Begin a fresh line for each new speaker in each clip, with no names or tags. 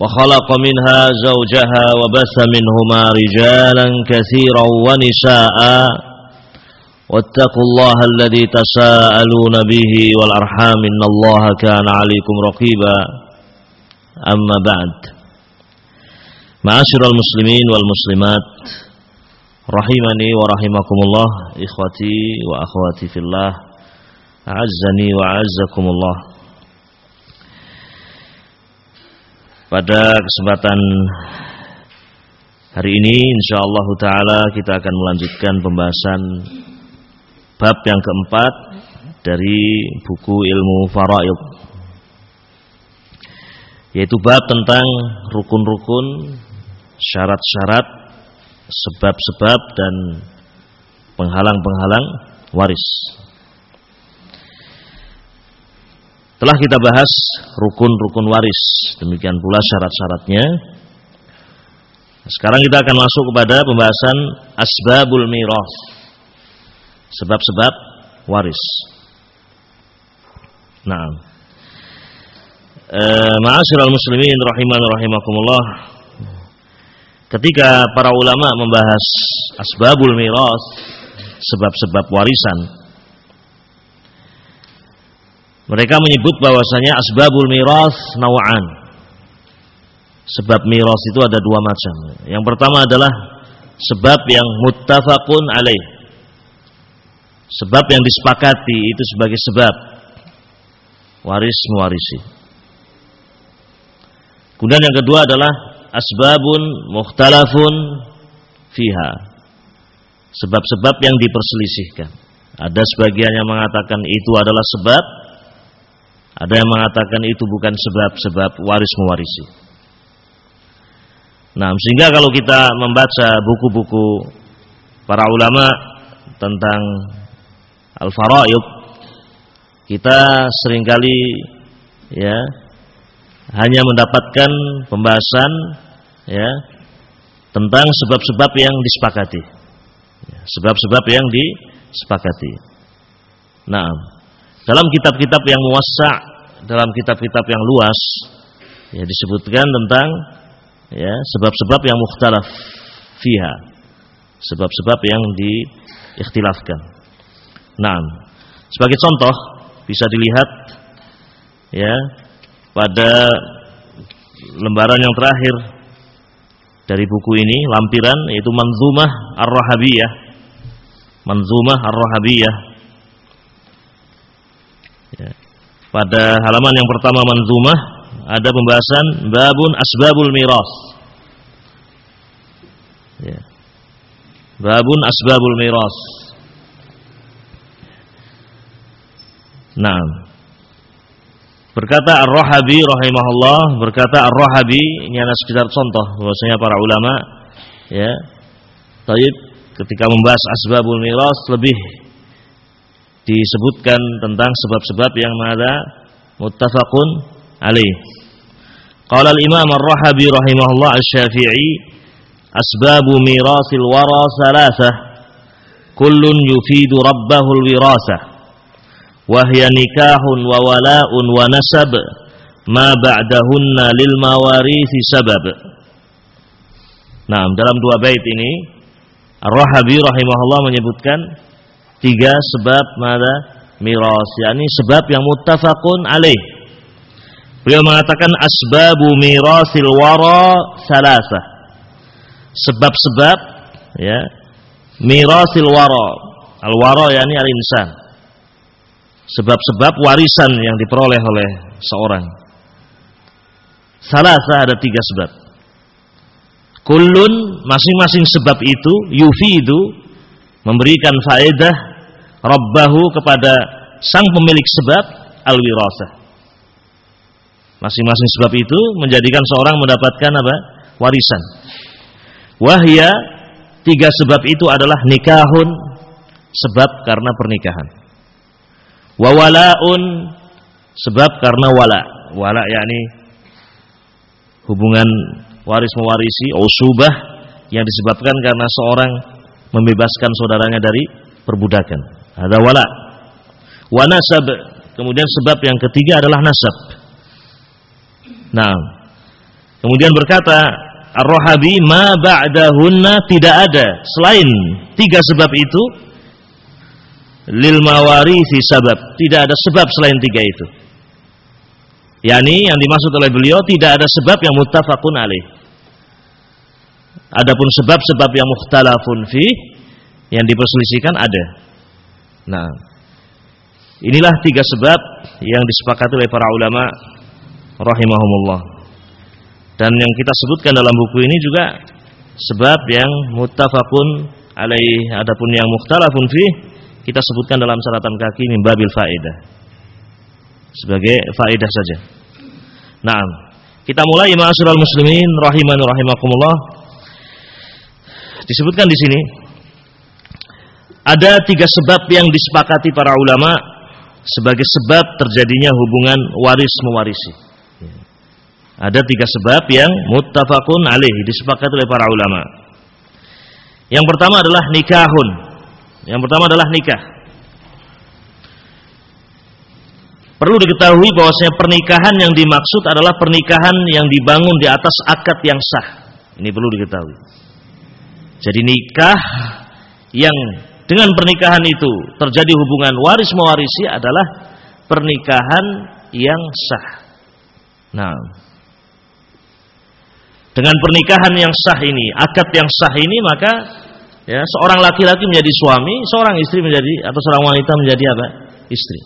وخلق منها زوجها وبث منهما رجالا كثيرا ونساء. واتقوا الله الذي تساءلون به والأرحام إن الله كان عليكم رقيبا. أما بعد. معاشر المسلمين والمسلمات رحمني ورحمكم الله إخوتي وأخواتي في الله أعزني وأعزكم الله. Pada kesempatan hari ini insyaallah taala kita akan melanjutkan pembahasan bab yang keempat dari buku ilmu faraid yaitu bab tentang rukun-rukun, syarat-syarat, sebab-sebab dan penghalang-penghalang waris. Telah kita bahas rukun-rukun waris, demikian pula syarat-syaratnya. Sekarang kita akan masuk kepada pembahasan asbabul miras. Sebab-sebab waris. Nah. Eh, Ma'asyiral muslimin rahiman rahimakumullah. Ketika para ulama membahas asbabul miras, sebab-sebab warisan, mereka menyebut bahwasanya asbabul miras nawa'an. Sebab miras itu ada dua macam. Yang pertama adalah sebab yang muttafaqun alaih. Sebab yang disepakati itu sebagai sebab waris mewarisi. Kemudian yang kedua adalah asbabun mukhtalafun fiha. Sebab-sebab yang diperselisihkan. Ada sebagian yang mengatakan itu adalah sebab ada yang mengatakan itu bukan sebab-sebab waris mewarisi. Nah, sehingga kalau kita membaca buku-buku para ulama tentang al-faraid, kita sering kali ya hanya mendapatkan pembahasan ya tentang sebab-sebab yang disepakati. Ya, sebab-sebab yang disepakati. Nah, dalam kitab-kitab yang muassa, dalam kitab-kitab yang luas, ya disebutkan tentang ya sebab-sebab yang mukhtalaf fiha. Sebab-sebab yang diikhtilafkan. Nah, sebagai contoh bisa dilihat ya pada lembaran yang terakhir dari buku ini lampiran yaitu Manzumah Ar-Rahabiyah. Manzumah Ar-Rahabiyah Ya. Pada halaman yang pertama manzumah ada pembahasan babun asbabul miras. Ya. Babun asbabul miras. Nah, berkata Ar-Rahabi rahimahullah, berkata Ar-Rahabi ini ada sekitar contoh bahwasanya para ulama ya, taib ketika membahas asbabul miras lebih disebutkan tentang sebab-sebab yang ada muttafaqun alaih. Qala al-Imam Ar-Rahabi rahimahullah Asy-Syafi'i asbabu mirasil wara thalathah kullun yufidu rabbahu al-wirasah wa hiya nikahun wa wala'un wa nasab ma ba'dahunna lil mawarisi sabab. Nah, dalam dua bait ini Ar-Rahabi rahimahullah menyebutkan tiga sebab mada miras yakni sebab yang muttafaqun alaih beliau mengatakan asbabu mirasil wara salasa sebab-sebab ya mirasil wara Al-wara yakni al-insan. Sebab-sebab warisan yang diperoleh oleh seorang. Salah ada tiga sebab. Kullun masing-masing sebab itu yufidu memberikan faedah rabbahu kepada sang pemilik sebab al-wirasah. Masing-masing sebab itu menjadikan seorang mendapatkan apa? warisan. Wahya tiga sebab itu adalah nikahun sebab karena pernikahan. Wawalaun sebab karena wala. Wala yakni hubungan waris mewarisi usubah yang disebabkan karena seorang membebaskan saudaranya dari perbudakan. Ada wala. Wa nasab. Kemudian sebab yang ketiga adalah nasab. Nah, kemudian berkata Ar-Rahabi ma ba'dahunna tidak ada selain tiga sebab itu lil mawarisi sabab. Tidak ada sebab selain tiga itu. Yani yang dimaksud oleh beliau tidak ada sebab yang muttafaqun alaih. Adapun sebab-sebab yang mukhtalafun fi yang diperselisihkan ada. Nah, inilah tiga sebab yang disepakati oleh para ulama rahimahumullah. Dan yang kita sebutkan dalam buku ini juga sebab yang muttafaqun alaih adapun yang mukhtalafun fi kita sebutkan dalam salatan kaki mimbabil faedah. Sebagai faedah saja. Nah, kita mulai ma'asyiral muslimin rahiman rahimakumullah. Disebutkan di sini ada tiga sebab yang disepakati para ulama sebagai sebab terjadinya hubungan waris mewarisi. Ada tiga sebab yang muttafaqun alaih disepakati oleh para ulama. Yang pertama adalah nikahun. Yang pertama adalah nikah. Perlu diketahui bahwasanya pernikahan yang dimaksud adalah pernikahan yang dibangun di atas akad yang sah. Ini perlu diketahui. Jadi nikah yang dengan pernikahan itu terjadi hubungan waris mewarisi adalah pernikahan yang sah. Nah, dengan pernikahan yang sah ini, akad yang sah ini maka ya seorang laki-laki menjadi suami, seorang istri menjadi atau seorang wanita menjadi apa? istri.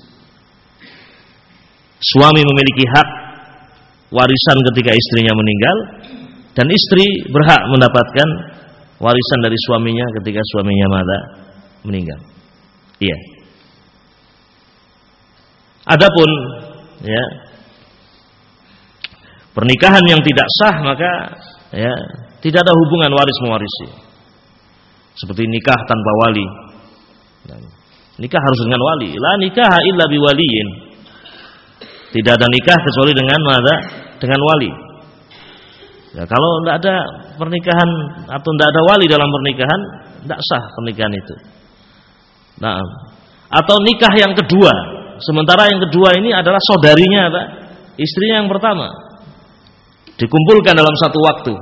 Suami memiliki hak warisan ketika istrinya meninggal dan istri berhak mendapatkan warisan dari suaminya ketika suaminya mata meninggal. Iya. Adapun ya pernikahan yang tidak sah maka ya tidak ada hubungan waris mewarisi. Seperti nikah tanpa wali. nikah harus dengan wali. La nikah illa biwaliyin. Tidak ada nikah kecuali dengan mana? Dengan wali. Ya, kalau tidak ada pernikahan atau tidak ada wali dalam pernikahan, tidak sah pernikahan itu. Nah, atau nikah yang kedua. Sementara yang kedua ini adalah saudarinya apa? Istrinya yang pertama. Dikumpulkan dalam satu waktu.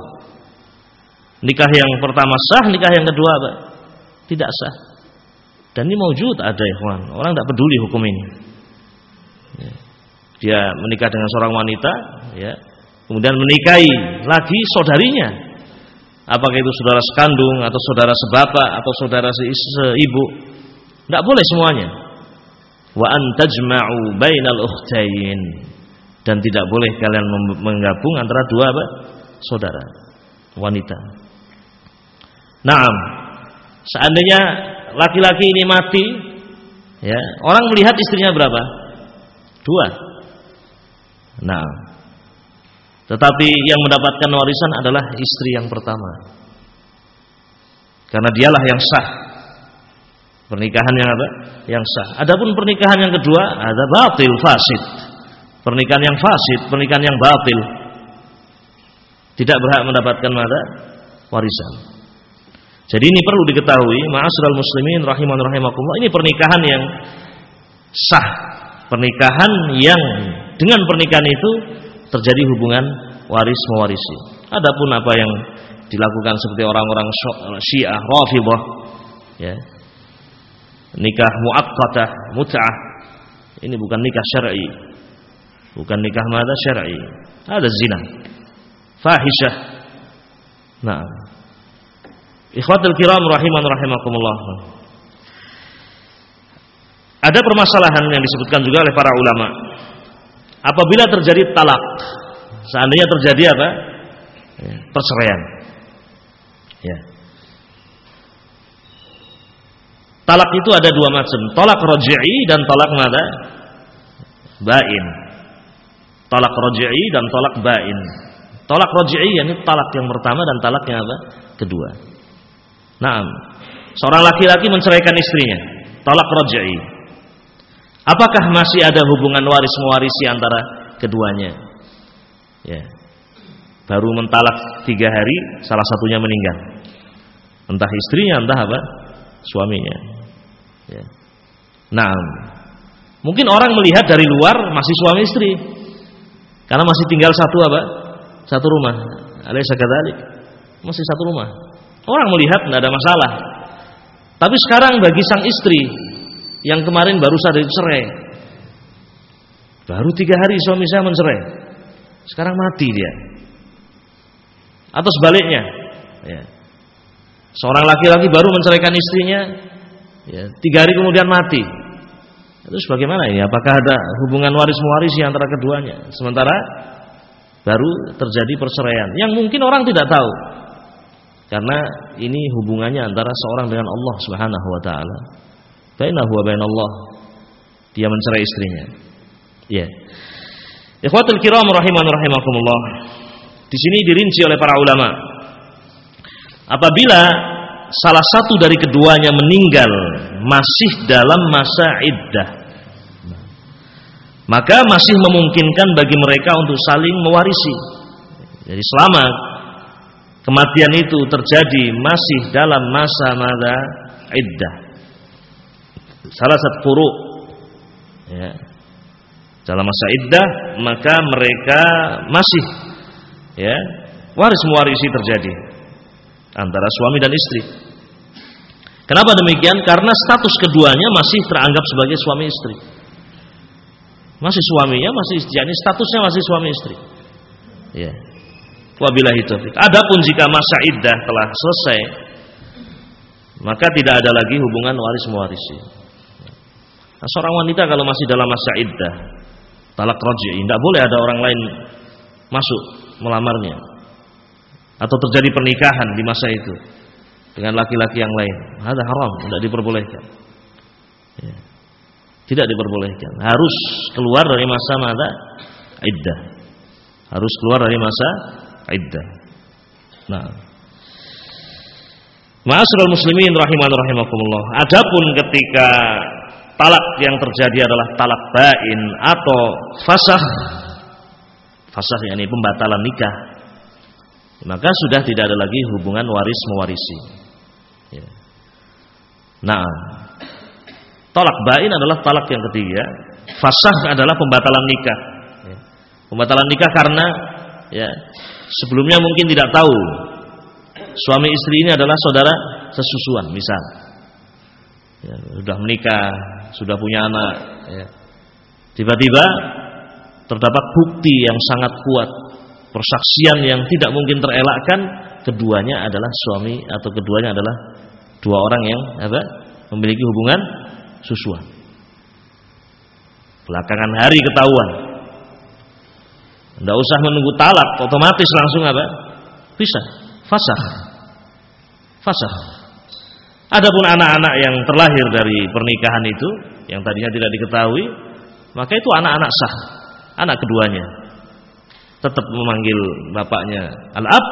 Nikah yang pertama sah, nikah yang kedua apa? Tidak sah. Dan ini maujud ada ikhwan. Orang tidak peduli hukum ini. Ya. Dia menikah dengan seorang wanita, ya. Kemudian menikahi lagi saudarinya. Apakah itu saudara sekandung atau saudara sebapak atau saudara seibu? Tidak boleh semuanya. Wa antajma'u bainal ukhtain dan tidak boleh kalian menggabung antara dua apa? saudara wanita. Naam. Seandainya laki-laki ini mati, ya, orang melihat istrinya berapa? Dua. Nah, tetapi yang mendapatkan warisan adalah istri yang pertama. Karena dialah yang sah. Pernikahan yang apa? Yang sah. Adapun pernikahan yang kedua ada batil fasid. Pernikahan yang fasid, pernikahan yang batil. Tidak berhak mendapatkan mata warisan. Jadi ini perlu diketahui, ma'asyiral muslimin rahiman rahimakumullah, ini pernikahan yang sah. Pernikahan yang dengan pernikahan itu terjadi hubungan waris mewarisi. Adapun apa yang dilakukan seperti orang-orang Syiah Rafidhah ya. Nikah muakkatah, mut'ah. Ini bukan nikah syar'i. Bukan nikah mada syar'i. Ada zina. Fahisyah. Nah. Ikhwatul kiram rahiman rahimakumullah. ada permasalahan yang disebutkan juga oleh para ulama. Apabila terjadi talak, seandainya terjadi apa? Ya, perceraian. Ya. Talak itu ada dua macam, talak roji'i dan talak nada bain. Talak roji'i dan talak bain. Talak roji'i ini talak yang pertama dan talak yang apa? Kedua. Nah, seorang laki-laki menceraikan istrinya, talak roji'i. Apakah masih ada hubungan waris mewarisi antara keduanya? Ya. Baru mentalak tiga hari, salah satunya meninggal. Entah istrinya, entah apa? Suaminya. Ya. Nah, mungkin orang melihat dari luar masih suami istri, karena masih tinggal satu apa? Satu rumah. Alaysa. Masih satu rumah. Orang melihat tidak ada masalah. Tapi sekarang bagi sang istri yang kemarin baru saja dicerai, baru tiga hari suami saya mencerai, sekarang mati dia. Atau sebaliknya, ya. seorang laki-laki baru menceraikan istrinya, ya, tiga hari kemudian mati. Terus bagaimana ini? Apakah ada hubungan waris mewarisi antara keduanya? Sementara baru terjadi perceraian yang mungkin orang tidak tahu. Karena ini hubungannya antara seorang dengan Allah Subhanahu wa taala. Bainahu wa bainallah. Dia mencerai istrinya. Ya. Ikhwatul kiram rahiman rahimakumullah. Di sini dirinci oleh para ulama. Apabila salah satu dari keduanya meninggal masih dalam masa iddah. Maka masih memungkinkan bagi mereka untuk saling mewarisi. Jadi selama kematian itu terjadi masih dalam masa masa iddah. Salah satu furu ya. Dalam masa iddah maka mereka masih ya waris mewarisi terjadi antara suami dan istri. Kenapa demikian? Karena status keduanya masih teranggap sebagai suami istri. Masih suaminya, masih jadi statusnya masih suami istri. Ya. Wabillahi taufik. Adapun jika masa iddah telah selesai, maka tidak ada lagi hubungan waris mewarisi. Nah, seorang wanita kalau masih dalam masa iddah, talak raj'i, tidak boleh ada orang lain masuk melamarnya atau terjadi pernikahan di masa itu dengan laki-laki yang lain. Ada haram, tidak diperbolehkan. Ya. Tidak diperbolehkan. Harus keluar dari masa masa iddah. Harus keluar dari masa iddah. Nah. Ma'asyiral muslimin rahiman rahimakumullah. Adapun ketika talak yang terjadi adalah talak bain atau fasah fasah yakni pembatalan nikah maka sudah tidak ada lagi hubungan waris mewarisi. Ya. Nah, tolak bain adalah talak yang ketiga. Fasah adalah pembatalan nikah. Ya. Pembatalan nikah karena ya sebelumnya mungkin tidak tahu suami istri ini adalah saudara sesusuan, misal. Ya, sudah menikah, sudah punya anak. Ya. Tiba-tiba terdapat bukti yang sangat kuat persaksian yang tidak mungkin terelakkan keduanya adalah suami atau keduanya adalah dua orang yang apa memiliki hubungan susuan. Belakangan hari ketahuan. Tidak usah menunggu talak otomatis langsung apa? Bisa fasah fasah adapun anak-anak yang terlahir dari pernikahan itu yang tadinya tidak diketahui maka itu anak-anak sah. Anak keduanya tetap memanggil bapaknya al-ab,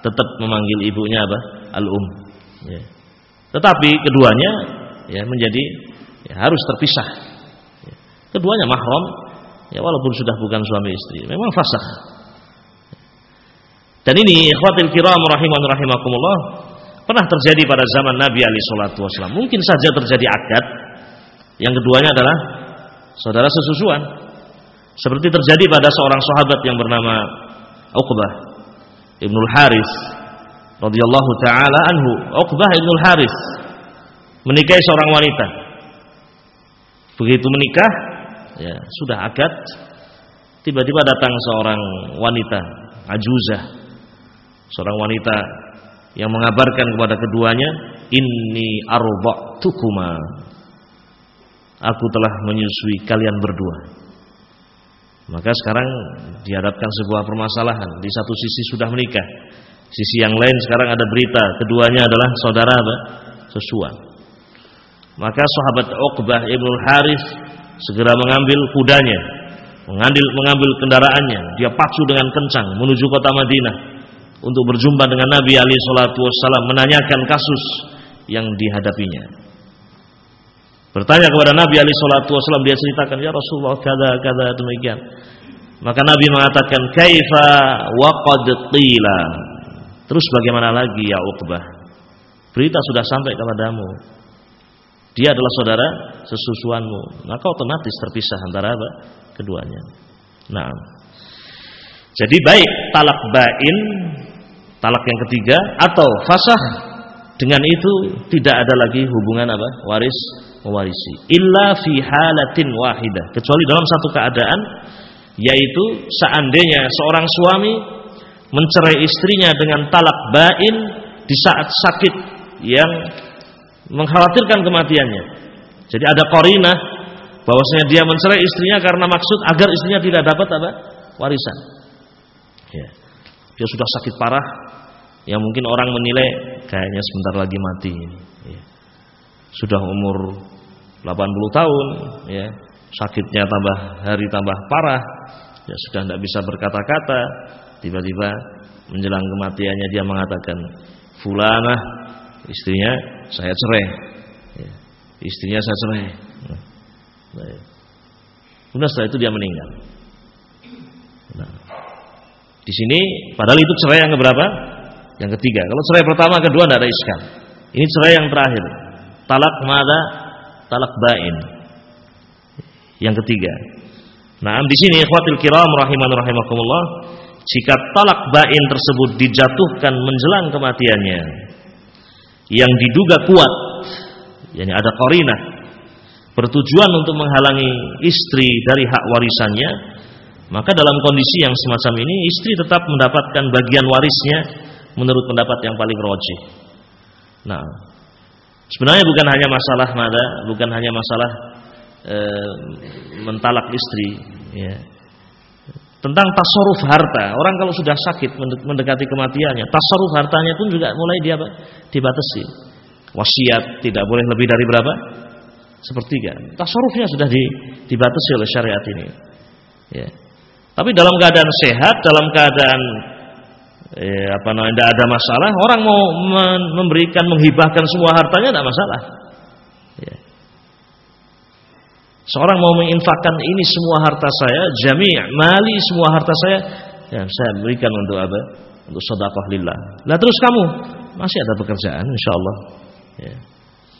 tetap memanggil ibunya apa? al-um. Ya. Tetapi keduanya ya menjadi ya, harus terpisah. Ya. Keduanya mahram, ya walaupun sudah bukan suami istri, memang fasah. Dan ini ikhwatil kiram rahiman rahimakumullah pernah terjadi pada zaman Nabi Ali salatu wasallam. Mungkin saja terjadi akad. Yang keduanya adalah saudara sesusuan. Seperti terjadi pada seorang sahabat yang bernama Uqbah Ibnul Haris radhiyallahu taala anhu. Uqbah Ibnul Haris menikahi seorang wanita. Begitu menikah, ya sudah akad, tiba-tiba datang seorang wanita, ajuzah. Seorang wanita yang mengabarkan kepada keduanya, "Inni arba'tukuma." aku telah menyusui kalian berdua. Maka sekarang dihadapkan sebuah permasalahan. Di satu sisi sudah menikah, sisi yang lain sekarang ada berita keduanya adalah saudara apa? Sesuai. Maka sahabat Uqbah ibnu Harith segera mengambil kudanya, mengambil mengambil kendaraannya, dia pacu dengan kencang menuju kota Madinah untuk berjumpa dengan Nabi Ali Wasallam menanyakan kasus yang dihadapinya. Bertanya kepada Nabi Ali Shallallahu Wasallam dia ceritakan ya Rasulullah kada kada demikian. Maka Nabi mengatakan kaifa waqad. Terus bagaimana lagi ya Uqbah? Berita sudah sampai kepadamu. Dia adalah saudara sesusuanmu. Maka otomatis terpisah antara apa? keduanya. Nah. Jadi baik talak bain, talak yang ketiga atau fasah dengan itu tidak ada lagi hubungan apa? waris mewarisi illa fi halatin wahidah kecuali dalam satu keadaan yaitu seandainya seorang suami mencerai istrinya dengan talak bain di saat sakit yang mengkhawatirkan kematiannya. Jadi ada korinah bahwasanya dia mencerai istrinya karena maksud agar istrinya tidak dapat apa? Warisan. Ya. dia sudah sakit parah yang mungkin orang menilai kayaknya sebentar lagi mati. Ya. sudah umur 80 tahun ya. Sakitnya tambah hari tambah parah ya sudah tidak bisa berkata-kata. Tiba-tiba menjelang kematiannya dia mengatakan fulanah istrinya saya cerai. Ya, istrinya saya cerai. Nah, kemudian setelah itu dia meninggal. Nah, di sini padahal itu cerai yang keberapa? Yang ketiga. Kalau cerai pertama kedua tidak ada iskal ini cerai yang terakhir. Talak mada talak bain. Yang ketiga. Nah, di sini ikhwatil kiram rahiman rahimakumullah, jika talak bain tersebut dijatuhkan menjelang kematiannya yang diduga kuat, yakni ada qarinah bertujuan untuk menghalangi istri dari hak warisannya, maka dalam kondisi yang semacam ini istri tetap mendapatkan bagian warisnya menurut pendapat yang paling rojih. Nah, Sebenarnya bukan hanya masalah mada, bukan hanya masalah e, mentalak istri, ya. Tentang tasarruf harta, orang kalau sudah sakit mendekati kematiannya, tasarruf hartanya pun juga mulai dia dibatasi. Wasiat tidak boleh lebih dari berapa? Sepertiga. Tasarrufnya sudah dibatasi oleh syariat ini. Ya. Tapi dalam keadaan sehat, dalam keadaan eh, apa namanya tidak ada masalah. Orang mau memberikan menghibahkan semua hartanya tidak masalah. Ya. seorang mau menginfakkan ini semua harta saya jami' mali semua harta saya ya saya berikan untuk apa? Untuk sedekah lillah. Lah terus kamu? Masih ada pekerjaan insyaallah. Ya.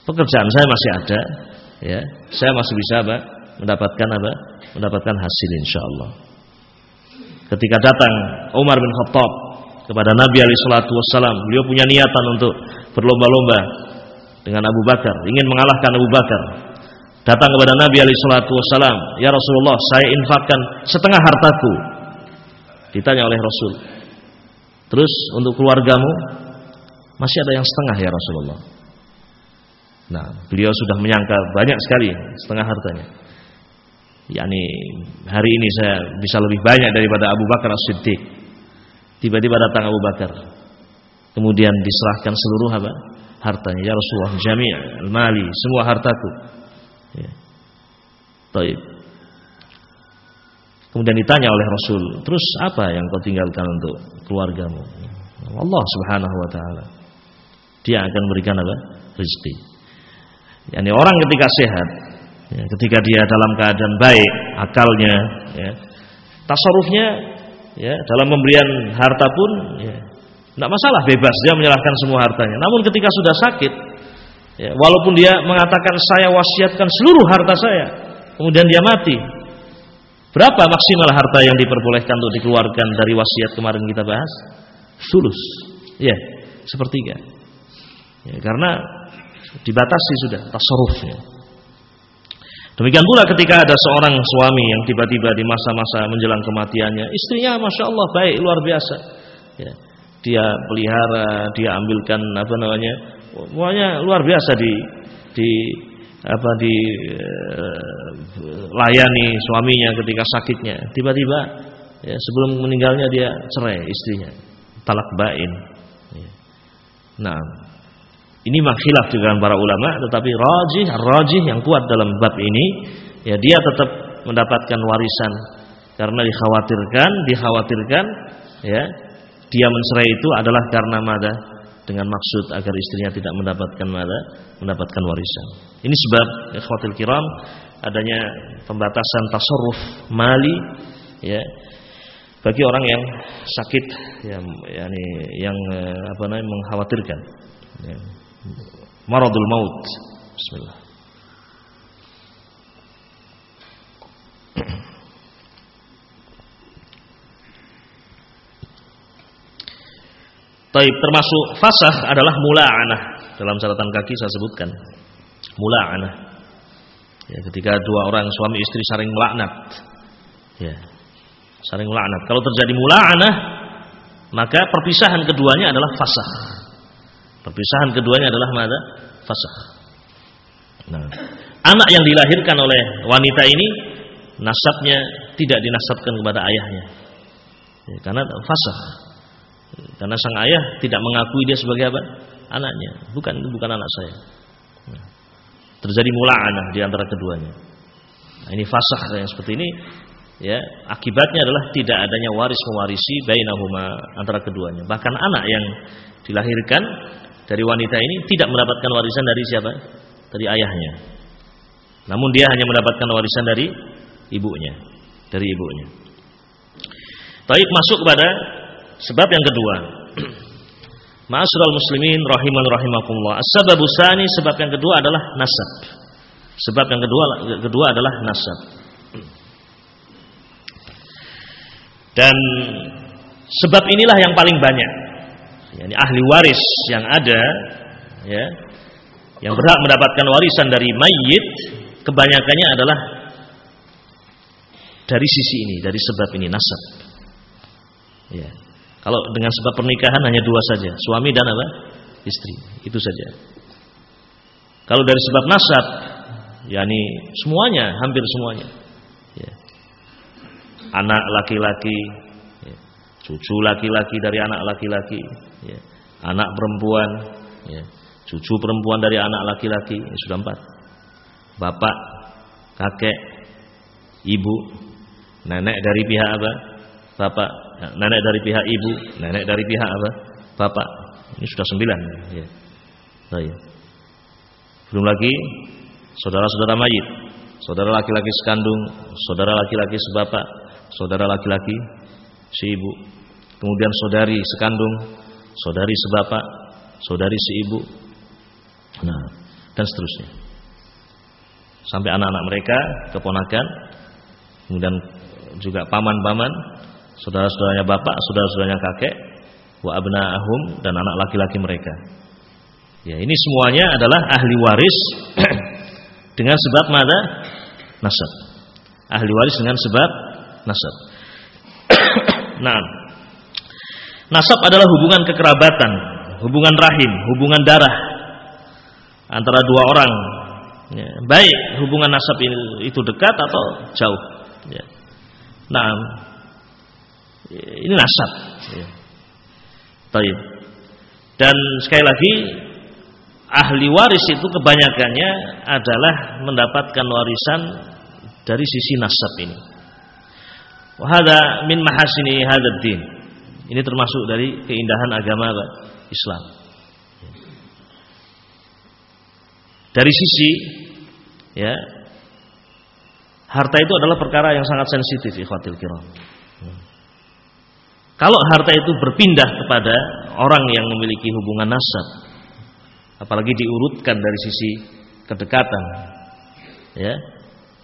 pekerjaan saya masih ada. Ya. Saya masih bisa apa? Mendapatkan apa? Mendapatkan hasil insyaallah. Ketika datang Umar bin Khattab kepada Nabi alaihi wasallam. Beliau punya niatan untuk berlomba-lomba dengan Abu Bakar, ingin mengalahkan Abu Bakar. Datang kepada Nabi alaihi wasallam, "Ya Rasulullah, saya infakkan setengah hartaku." Ditanya oleh Rasul. "Terus untuk keluargamu masih ada yang setengah ya Rasulullah?" Nah, beliau sudah menyangka banyak sekali setengah hartanya. yakni hari ini saya bisa lebih banyak daripada Abu Bakar As-Siddiq. Tiba-tiba datang Abu Bakar. Kemudian diserahkan seluruh apa? hartanya. Ya Rasulullah, jami' al-mali, semua hartaku. Ya. Taib. Kemudian ditanya oleh Rasul, terus apa yang kau tinggalkan untuk keluargamu? Allah Subhanahu wa taala. Dia akan berikan apa? rezeki. Yani orang ketika sehat, ya, ketika dia dalam keadaan baik, akalnya, ya, tasarufnya ya dalam pemberian harta pun ya tidak masalah bebas dia menyerahkan semua hartanya. Namun ketika sudah sakit ya, walaupun dia mengatakan saya wasiatkan seluruh harta saya kemudian dia mati berapa maksimal harta yang diperbolehkan untuk dikeluarkan dari wasiat kemarin kita bahas? Sulus. Ya sepertiga. Ya, karena dibatasi sudah tasarrufnya Demikian pula ketika ada seorang suami yang tiba-tiba di masa-masa menjelang kematiannya, istrinya masya Allah baik luar biasa. Ya, dia pelihara, dia ambilkan apa namanya, semuanya luar biasa di di apa di uh, layani suaminya ketika sakitnya. Tiba-tiba ya, sebelum meninggalnya dia cerai istrinya. Talak bain. Ya. Nah, ini makhilaf dengan para ulama tetapi rajih, rajih yang kuat dalam bab ini ya dia tetap mendapatkan warisan karena dikhawatirkan, dikhawatirkan ya dia mencerai itu adalah karena mada dengan maksud agar istrinya tidak mendapatkan mada mendapatkan warisan. Ini sebab ikhwatil kiram adanya pembatasan tasarruf mali ya bagi orang yang sakit ya yakni yang eh, apa namanya mengkhawatirkan ya. Maradul maut bismillah Taib termasuk fasah adalah mula'anah. Dalam catatan kaki saya sebutkan. Mula'anah. Ya, ketika dua orang suami istri saling melaknat. Ya. Saling melaknat. Kalau terjadi mula'anah, maka perpisahan keduanya adalah fasah. Perpisahan keduanya adalah mana? Fasah. Nah, anak yang dilahirkan oleh wanita ini nasabnya tidak dinasabkan kepada ayahnya. Ya, karena fasah karena sang ayah tidak mengakui dia sebagai apa? Anaknya. Bukan bukan anak saya. Nah, terjadi mula'anah di antara keduanya. Nah, ini fasah yang seperti ini ya akibatnya adalah tidak adanya waris mewarisi bainahuma antara keduanya. Bahkan anak yang dilahirkan dari wanita ini tidak mendapatkan warisan dari siapa? Dari ayahnya. Namun dia hanya mendapatkan warisan dari ibunya, dari ibunya. Baik masuk kepada Sebab yang kedua, Ma'asyiral muslimin rahiman rahimakumullah. As-sababu tsani sebab yang kedua adalah nasab. Sebab yang kedua kedua adalah nasab. Dan sebab inilah yang paling banyak. Yani ahli waris yang ada ya yang berhak mendapatkan warisan dari mayit kebanyakannya adalah dari sisi ini, dari sebab ini nasab. Ya. Kalau dengan sebab pernikahan hanya dua saja, suami dan apa? Istri. Itu saja. Kalau dari sebab nasab, yakni semuanya, hampir semuanya. Ya. Anak laki-laki, ya. cucu laki-laki dari anak laki-laki, ya. anak perempuan, ya. cucu perempuan dari anak laki-laki, ini sudah empat. Bapak, kakek, ibu, nenek dari pihak apa? Bapak, nenek dari pihak ibu, nenek dari pihak apa? Bapak. Ini sudah sembilan. Ya. Oh, ya. Belum lagi saudara-saudara mayit, saudara laki-laki sekandung, saudara laki-laki sebapak, saudara laki-laki si ibu, kemudian saudari sekandung, saudari sebapak, saudari si ibu, nah dan seterusnya. Sampai anak-anak mereka, keponakan, kemudian juga paman-paman, saudara-saudaranya bapak, saudara-saudaranya kakek, wa abna'ahum dan anak laki-laki mereka. Ya, ini semuanya adalah ahli waris dengan sebab mana? Nasab. Ahli waris dengan sebab nasab. nah, nasab adalah hubungan kekerabatan, hubungan rahim, hubungan darah antara dua orang. Ya, baik hubungan nasab itu dekat atau jauh. Ya. Nah, ini nasab. Ya. Dan sekali lagi ahli waris itu kebanyakannya adalah mendapatkan warisan dari sisi nasab ini. Wahada min mahasini hadad din. Ini termasuk dari keindahan agama Islam. Dari sisi ya harta itu adalah perkara yang sangat sensitif ikhwatil kiram. Kalau harta itu berpindah kepada orang yang memiliki hubungan nasab, apalagi diurutkan dari sisi kedekatan, ya,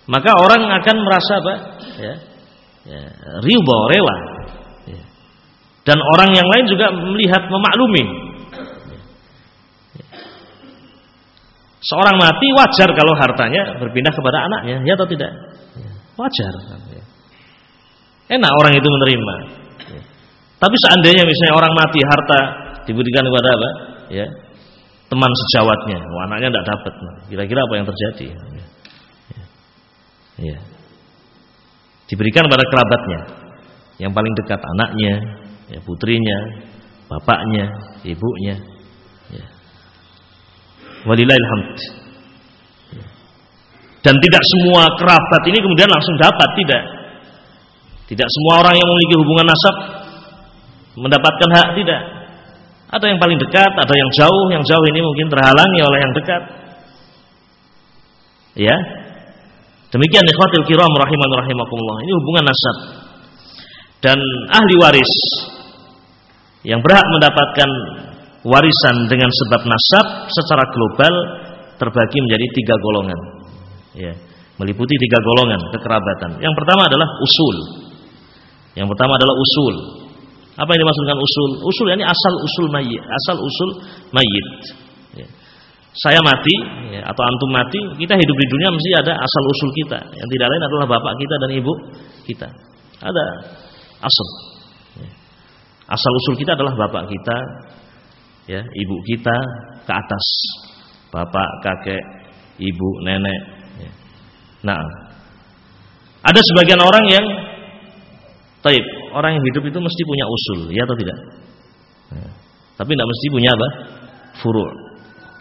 maka orang akan merasa apa? Ya, ya riba, rela. Dan orang yang lain juga melihat memaklumi. Seorang mati wajar kalau hartanya berpindah kepada anaknya, ya atau tidak? Wajar. Enak orang itu menerima. Tapi seandainya misalnya orang mati harta diberikan kepada apa? Ya. teman sejawatnya. Wah, anaknya tidak dapat. Kira-kira apa yang terjadi? Ya. ya. Diberikan pada kerabatnya. Yang paling dekat anaknya, ya, putrinya, bapaknya, ibunya. Ya. Walillahilhamd. Ya. Dan tidak semua kerabat ini kemudian langsung dapat, tidak. Tidak semua orang yang memiliki hubungan nasab mendapatkan hak, tidak. Ada yang paling dekat, ada yang jauh, yang jauh ini mungkin terhalangi oleh yang dekat. Ya. Demikian ikhwatul kiram rahiman rahimakumullah. Ini hubungan nasab. Dan ahli waris yang berhak mendapatkan warisan dengan sebab nasab secara global terbagi menjadi tiga golongan. Ya, meliputi tiga golongan kekerabatan. Yang pertama adalah usul. Yang pertama adalah usul. Apa yang dimaksud dengan usul? Usul ini asal usul mayit, asal usul mayit. Ya. Saya mati ya, atau antum mati, kita hidup di dunia mesti ada asal usul kita. Yang tidak lain adalah bapak kita dan ibu kita. Ada asal. Asal usul kita adalah bapak kita, ya, ibu kita ke atas. Bapak, kakek, ibu, nenek. Ya. Nah, ada sebagian orang yang Taib, orang yang hidup itu mesti punya usul, ya atau tidak? Ya. Tapi tidak mesti punya apa? Furu.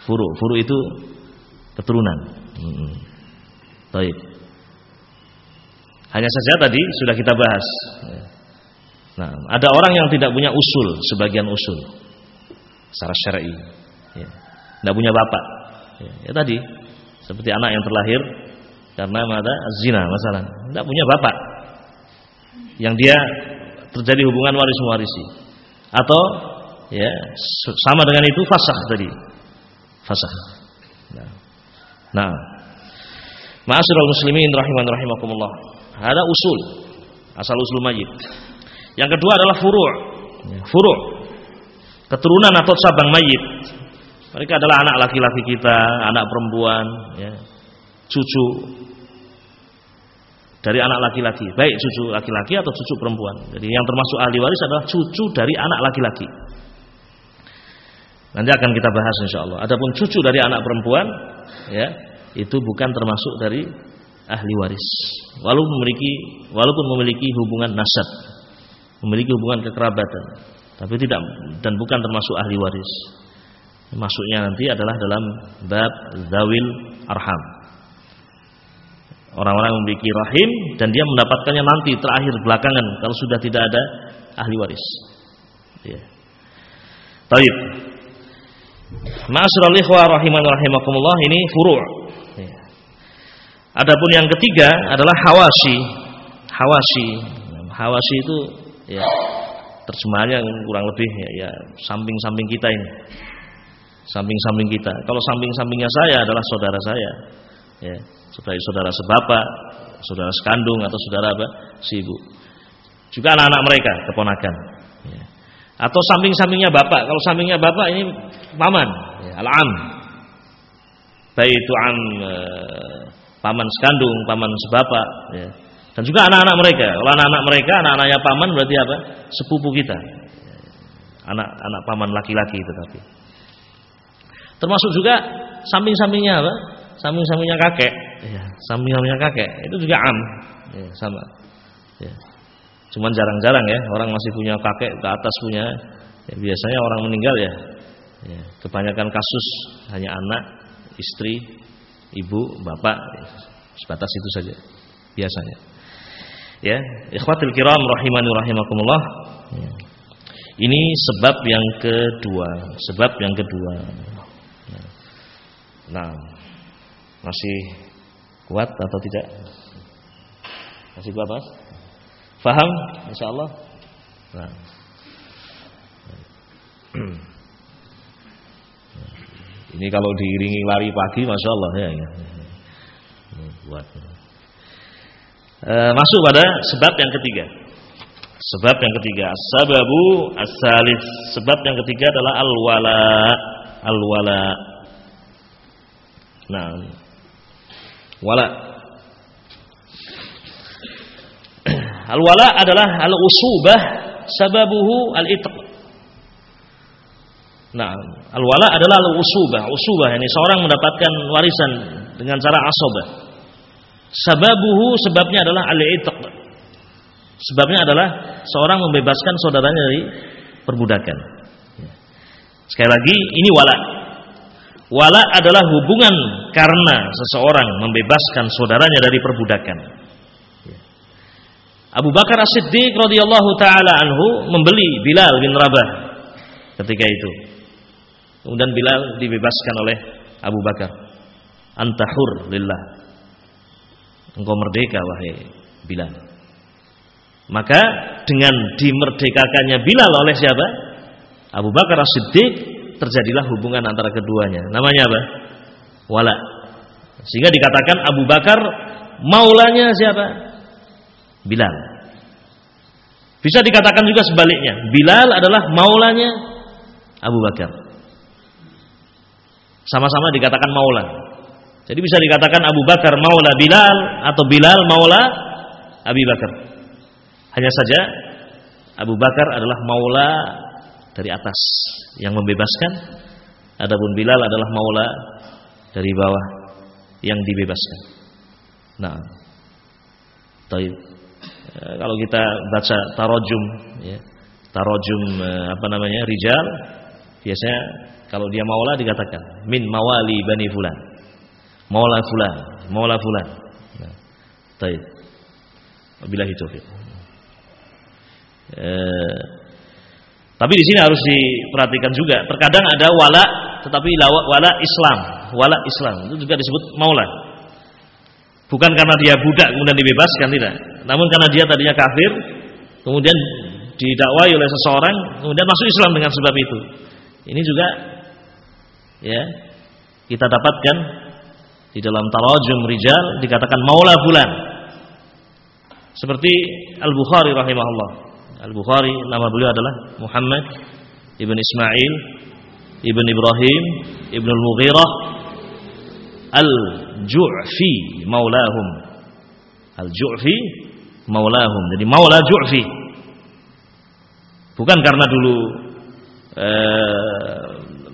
Furu, furu itu keturunan. Hmm. Taib. Hanya saja tadi sudah kita bahas. Ya. Nah, ada orang yang tidak punya usul, sebagian usul secara syar'i. Ya. Tidak punya bapak. Ya, ya tadi seperti anak yang terlahir karena ada zina masalah. Tidak punya bapak yang dia terjadi hubungan waris mewarisi atau ya sama dengan itu fasah tadi fasah nah, nah. Ma'asyiral muslimin rahiman rahimakumullah ada usul asal usul mayit yang kedua adalah furu' ya, furu' keturunan atau cabang mayit mereka adalah anak laki-laki kita anak perempuan ya, cucu dari anak laki-laki, baik cucu laki-laki atau cucu perempuan. Jadi yang termasuk ahli waris adalah cucu dari anak laki-laki. Nanti akan kita bahas insya Allah. Adapun cucu dari anak perempuan, ya itu bukan termasuk dari ahli waris. Walaupun memiliki, walaupun memiliki hubungan nasab, memiliki hubungan kekerabatan, tapi tidak dan bukan termasuk ahli waris. Masuknya nanti adalah dalam bab zawil arham orang-orang memiliki rahim dan dia mendapatkannya nanti terakhir belakangan kalau sudah tidak ada ahli waris. Ya. Taib. Ma'asyiral ikhwah rahiman rahimakumullah ini furu'. Ya. Adapun yang ketiga adalah hawasi. Hawasi. Hawasi itu ya terjemahannya kurang lebih ya, ya samping-samping kita ini. Samping-samping kita. Kalau samping-sampingnya saya adalah saudara saya. Ya sebagai saudara sebapak, saudara sekandung atau saudara apa? si ibu. Juga anak-anak mereka, keponakan. Ya. Atau samping-sampingnya bapak. Kalau sampingnya bapak ini paman, ya, al-am. Baik itu am e, paman sekandung, paman sebapak, ya. Dan juga anak-anak mereka. Kalau anak-anak mereka, anak-anaknya paman berarti apa? Sepupu kita. Anak-anak paman laki-laki itu tapi. Termasuk juga samping-sampingnya apa? Samping-sampingnya kakek ya, samping-sampingnya kakek itu juga am ya, sama ya. cuman jarang-jarang ya orang masih punya kakek ke atas punya ya, biasanya orang meninggal ya, ya kebanyakan kasus hanya anak istri ibu bapak ya, sebatas itu saja biasanya ya ikhwatul kiram rahimani rahimakumullah ya. ini sebab yang kedua sebab yang kedua ya. nah masih Kuat atau tidak? Masih kuat mas? Faham? Insya Allah. Nah. Ini kalau diiringi lari pagi, masya Allah ya. ya. Kuat. E, masuk pada sebab yang ketiga. Sebab yang ketiga, sababu asalis. Sebab yang ketiga adalah al-wala. Al-wala. Nah, wala. Al-wala adalah al-usubah sababuhu al-itq. Nah, al-wala adalah al-usubah. Usubah ini seorang mendapatkan warisan dengan cara asobah. Sababuhu sebabnya adalah al-itq. Sebabnya adalah seorang membebaskan saudaranya dari perbudakan. Sekali lagi ini wala. Wala adalah hubungan karena seseorang membebaskan saudaranya dari perbudakan. Abu Bakar As-Siddiq radhiyallahu taala anhu membeli Bilal bin Rabah ketika itu. Kemudian Bilal dibebaskan oleh Abu Bakar. Antahur lillah. Engkau merdeka wahai Bilal. Maka dengan dimerdekakannya Bilal oleh siapa? Abu Bakar As-Siddiq terjadilah hubungan antara keduanya. Namanya apa? Wala. Sehingga dikatakan Abu Bakar maulanya siapa? Bilal. Bisa dikatakan juga sebaliknya. Bilal adalah maulanya Abu Bakar. Sama-sama dikatakan maula. Jadi bisa dikatakan Abu Bakar maula Bilal atau Bilal maula Abi Bakar. Hanya saja Abu Bakar adalah maula dari atas yang membebaskan. Adapun Bilal adalah maula dari bawah yang dibebaskan. Nah, taib. Eh, kalau kita baca tarojum ya, tarojum eh, apa namanya rijal biasanya kalau dia maula dikatakan min mawali bani fulan maula fulan maula fulan. Nah, taib. Wabillahi taufiq. Eh, tapi di sini harus diperhatikan juga. Terkadang ada wala tetapi wala Islam. Wala Islam. Itu juga disebut maula. Bukan karena dia budak kemudian dibebaskan tidak. Namun karena dia tadinya kafir, kemudian didakwai oleh seseorang, kemudian masuk Islam dengan sebab itu. Ini juga ya kita dapatkan di dalam tarajum rijal dikatakan maula fulan. Seperti Al-Bukhari rahimahullah. Al-Bukhari nama beliau adalah Muhammad ibn Ismail ibn Ibrahim ibn Al-Mughirah Al-Ju'fi maulahum. Al-Ju'fi maulahum. Jadi maula Ju'fi. Bukan karena dulu eh,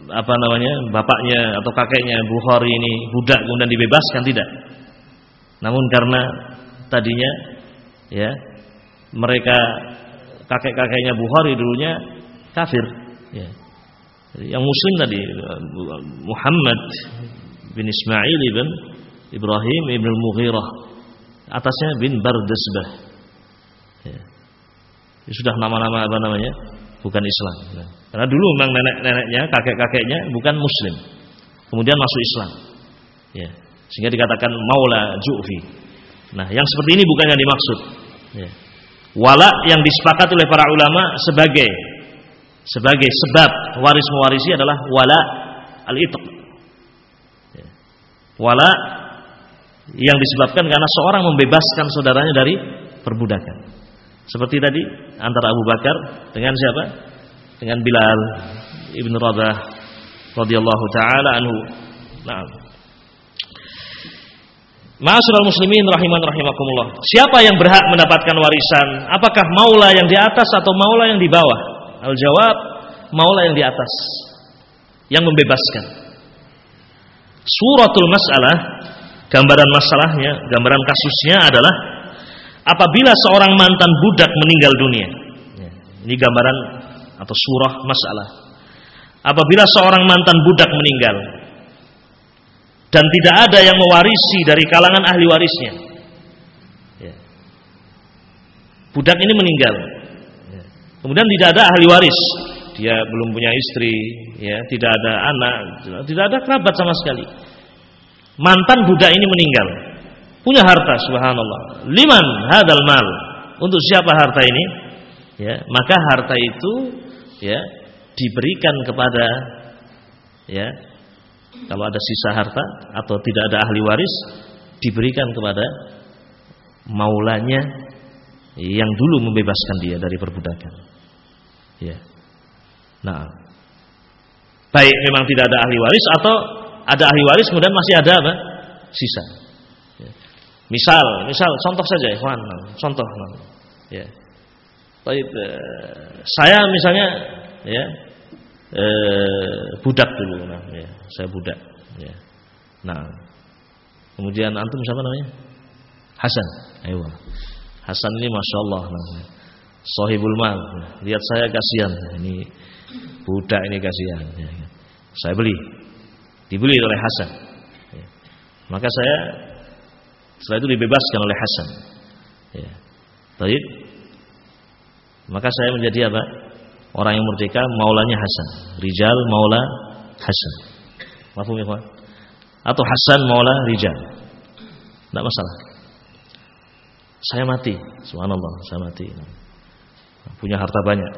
apa namanya bapaknya atau kakeknya Bukhari ini budak kemudian dibebaskan tidak. Namun karena tadinya ya mereka kakek-kakeknya Bukhari dulunya kafir ya. Yang muslim tadi Muhammad bin Ismail ibn Ibrahim ibn Mughirah atasnya bin Bardasbah. Ya. Sudah nama-nama apa namanya? Bukan Islam. Karena dulu memang nenek-neneknya, kakek-kakeknya bukan Muslim. Kemudian masuk Islam. Ya. Sehingga dikatakan Maula Ju'fi. Nah, yang seperti ini bukan yang dimaksud. Ya. Wala yang disepakati oleh para ulama sebagai sebagai sebab waris mewarisi adalah wala al-itq. Ya. Wala yang disebabkan karena seorang membebaskan saudaranya dari perbudakan. Seperti tadi antara Abu Bakar dengan siapa? Dengan Bilal ibn Rabah radhiyallahu taala anhu. Nah. Ma'asyiral muslimin rahiman rahimakumullah. Siapa yang berhak mendapatkan warisan? Apakah maula yang di atas atau maula yang di bawah? Al-jawab, maula yang di atas. Yang membebaskan. Suratul Mas'alah Gambaran masalahnya, gambaran kasusnya adalah apabila seorang mantan budak meninggal dunia. Ya, ini gambaran atau surah masalah. Apabila seorang mantan budak meninggal dan tidak ada yang mewarisi dari kalangan ahli warisnya. Ya. Budak ini meninggal. Ya. Kemudian tidak ada ahli waris. Dia belum punya istri, ya, tidak ada anak, tidak ada kerabat sama sekali mantan budak ini meninggal punya harta subhanallah. Liman hadal mal? Untuk siapa harta ini? Ya maka harta itu ya diberikan kepada ya kalau ada sisa harta atau tidak ada ahli waris diberikan kepada maulanya yang dulu membebaskan dia dari perbudakan. Ya. Nah. Baik memang tidak ada ahli waris atau ada ahli waris kemudian masih ada apa? sisa. Misal, misal contoh saja ikhwan, contoh. Ya. Baik, eh, saya misalnya ya eh, budak dulu nah, ya, saya budak ya. Nah, kemudian antum siapa namanya? Hasan. Ayo. Hasan ini masya Allah namanya. Sohibul mal. Lihat saya kasihan. Ini budak ini kasihan. Ya. Saya beli. Dibeli oleh Hasan. Ya. Maka saya setelah itu dibebaskan oleh Hasan. Ya. Baik. Maka saya menjadi apa? Orang yang merdeka maulanya Hasan. Rijal maula Hasan. Mafhum ya, Atau Hasan maula Rijal. Tidak masalah. Saya mati, subhanallah, saya mati. Punya harta banyak.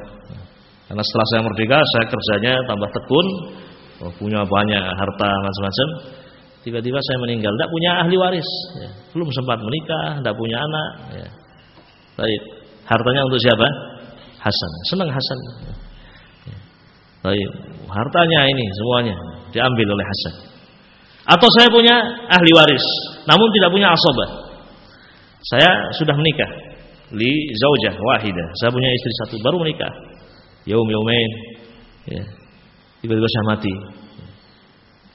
Karena setelah saya merdeka, saya kerjanya tambah tekun, oh, punya banyak harta macam-macam. Tiba-tiba saya meninggal, tidak punya ahli waris, ya. belum sempat menikah, tidak punya anak. Ya. Baik, hartanya untuk siapa? Hasan, senang Hasan. Ya. Baik, hartanya ini semuanya diambil oleh Hasan. Atau saya punya ahli waris, namun tidak punya asobah. Saya sudah menikah li zaujah wahidah. Saya punya istri satu baru menikah. Yaum yaumain. Ya. Tiba-tiba saya mati.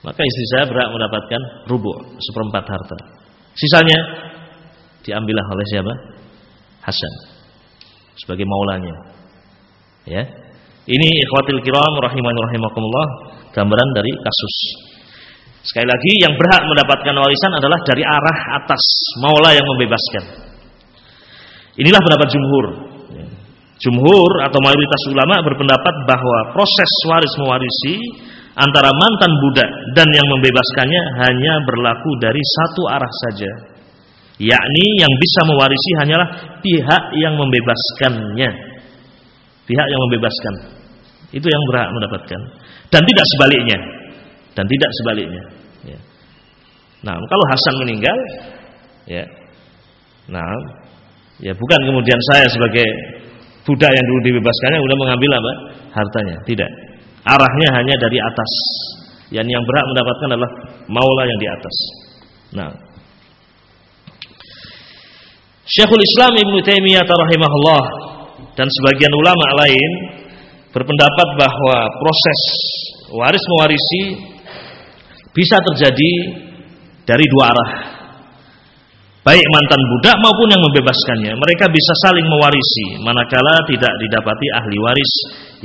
Maka istri saya berhak mendapatkan rubuh seperempat harta. Sisanya diambillah oleh siapa? Hasan sebagai maulanya. Ya. Ini ikhwatil kiram rahimani rahimakumullah gambaran dari kasus Sekali lagi yang berhak mendapatkan warisan adalah dari arah atas, maula yang membebaskan. Inilah pendapat jumhur. Jumhur atau mayoritas ulama berpendapat bahwa proses waris mewarisi antara mantan budak dan yang membebaskannya hanya berlaku dari satu arah saja. Yakni yang bisa mewarisi hanyalah pihak yang membebaskannya. Pihak yang membebaskan. Itu yang berhak mendapatkan. Dan tidak sebaliknya dan tidak sebaliknya. Ya. Nah, kalau Hasan meninggal, ya, nah, ya bukan kemudian saya sebagai budak yang dulu dibebaskannya udah mengambil apa hartanya, tidak. Arahnya hanya dari atas. Yang yang berhak mendapatkan adalah maula yang di atas. Nah, Syekhul Islam Ibnu Taimiyah rahimahullah dan sebagian ulama lain berpendapat bahwa proses waris mewarisi bisa terjadi dari dua arah. Baik mantan budak maupun yang membebaskannya, mereka bisa saling mewarisi manakala tidak didapati ahli waris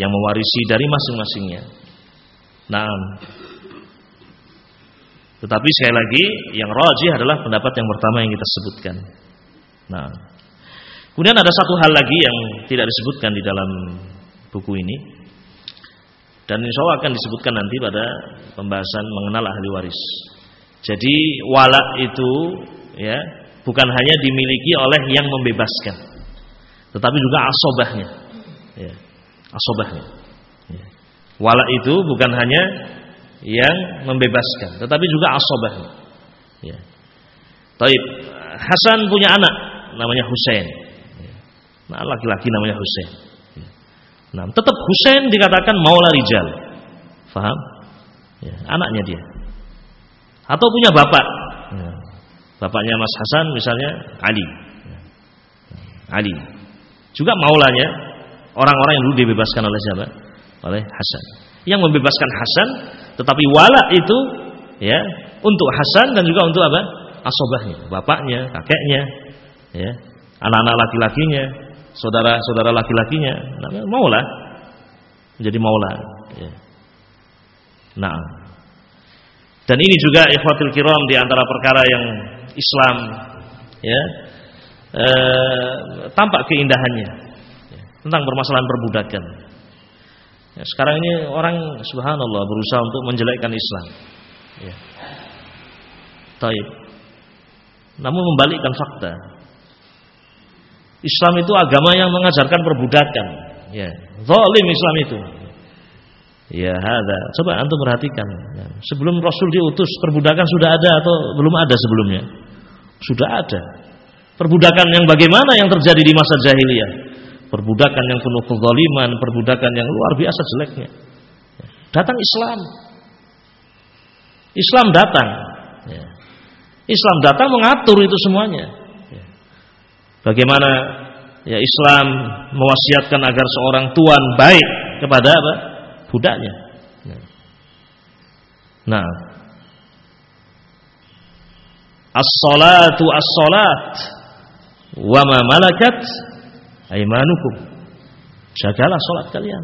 yang mewarisi dari masing-masingnya. Nah, tetapi sekali lagi yang rajih adalah pendapat yang pertama yang kita sebutkan. Nah, kemudian ada satu hal lagi yang tidak disebutkan di dalam buku ini, dan insya Allah akan disebutkan nanti pada pembahasan mengenal ahli waris. Jadi wala itu ya bukan hanya dimiliki oleh yang membebaskan, tetapi juga asobahnya. Ya, asobahnya. Ya. Wala itu bukan hanya yang membebaskan, tetapi juga asobahnya. Ya. Taib. Hasan punya anak namanya Husain. Ya. Nah, laki-laki namanya Husain. Nah, tetap Husain dikatakan maula rijal. Faham? Ya, anaknya dia. Atau punya bapak. Ya. Bapaknya Mas Hasan misalnya Ali. Ya. Ali. Juga maulanya orang-orang yang dulu dibebaskan oleh siapa? Oleh Hasan. Yang membebaskan Hasan tetapi wala itu ya untuk Hasan dan juga untuk apa? Asobahnya, bapaknya, kakeknya, ya, anak-anak laki-lakinya, saudara-saudara laki-lakinya namanya maula menjadi maula ya. nah dan ini juga ikhwatul kiram di antara perkara yang Islam ya eh, tampak keindahannya ya, tentang permasalahan perbudakan ya, sekarang ini orang subhanallah berusaha untuk menjelekkan Islam ya. Taib. namun membalikkan fakta Islam itu agama yang mengajarkan perbudakan. Ya, zalim Islam itu. Ya, ada. Coba antum perhatikan. Ya. Sebelum Rasul diutus, perbudakan sudah ada atau belum ada sebelumnya? Sudah ada. Perbudakan yang bagaimana yang terjadi di masa jahiliyah? Perbudakan yang penuh kezaliman, perbudakan yang luar biasa jeleknya. Datang Islam. Islam datang. Ya. Islam datang mengatur itu semuanya. Bagaimana ya Islam mewasiatkan agar seorang tuan baik kepada apa? Budaknya. Nah, as-salatu as-salat wa ma malakat aymanukum. Jagalah salat kalian.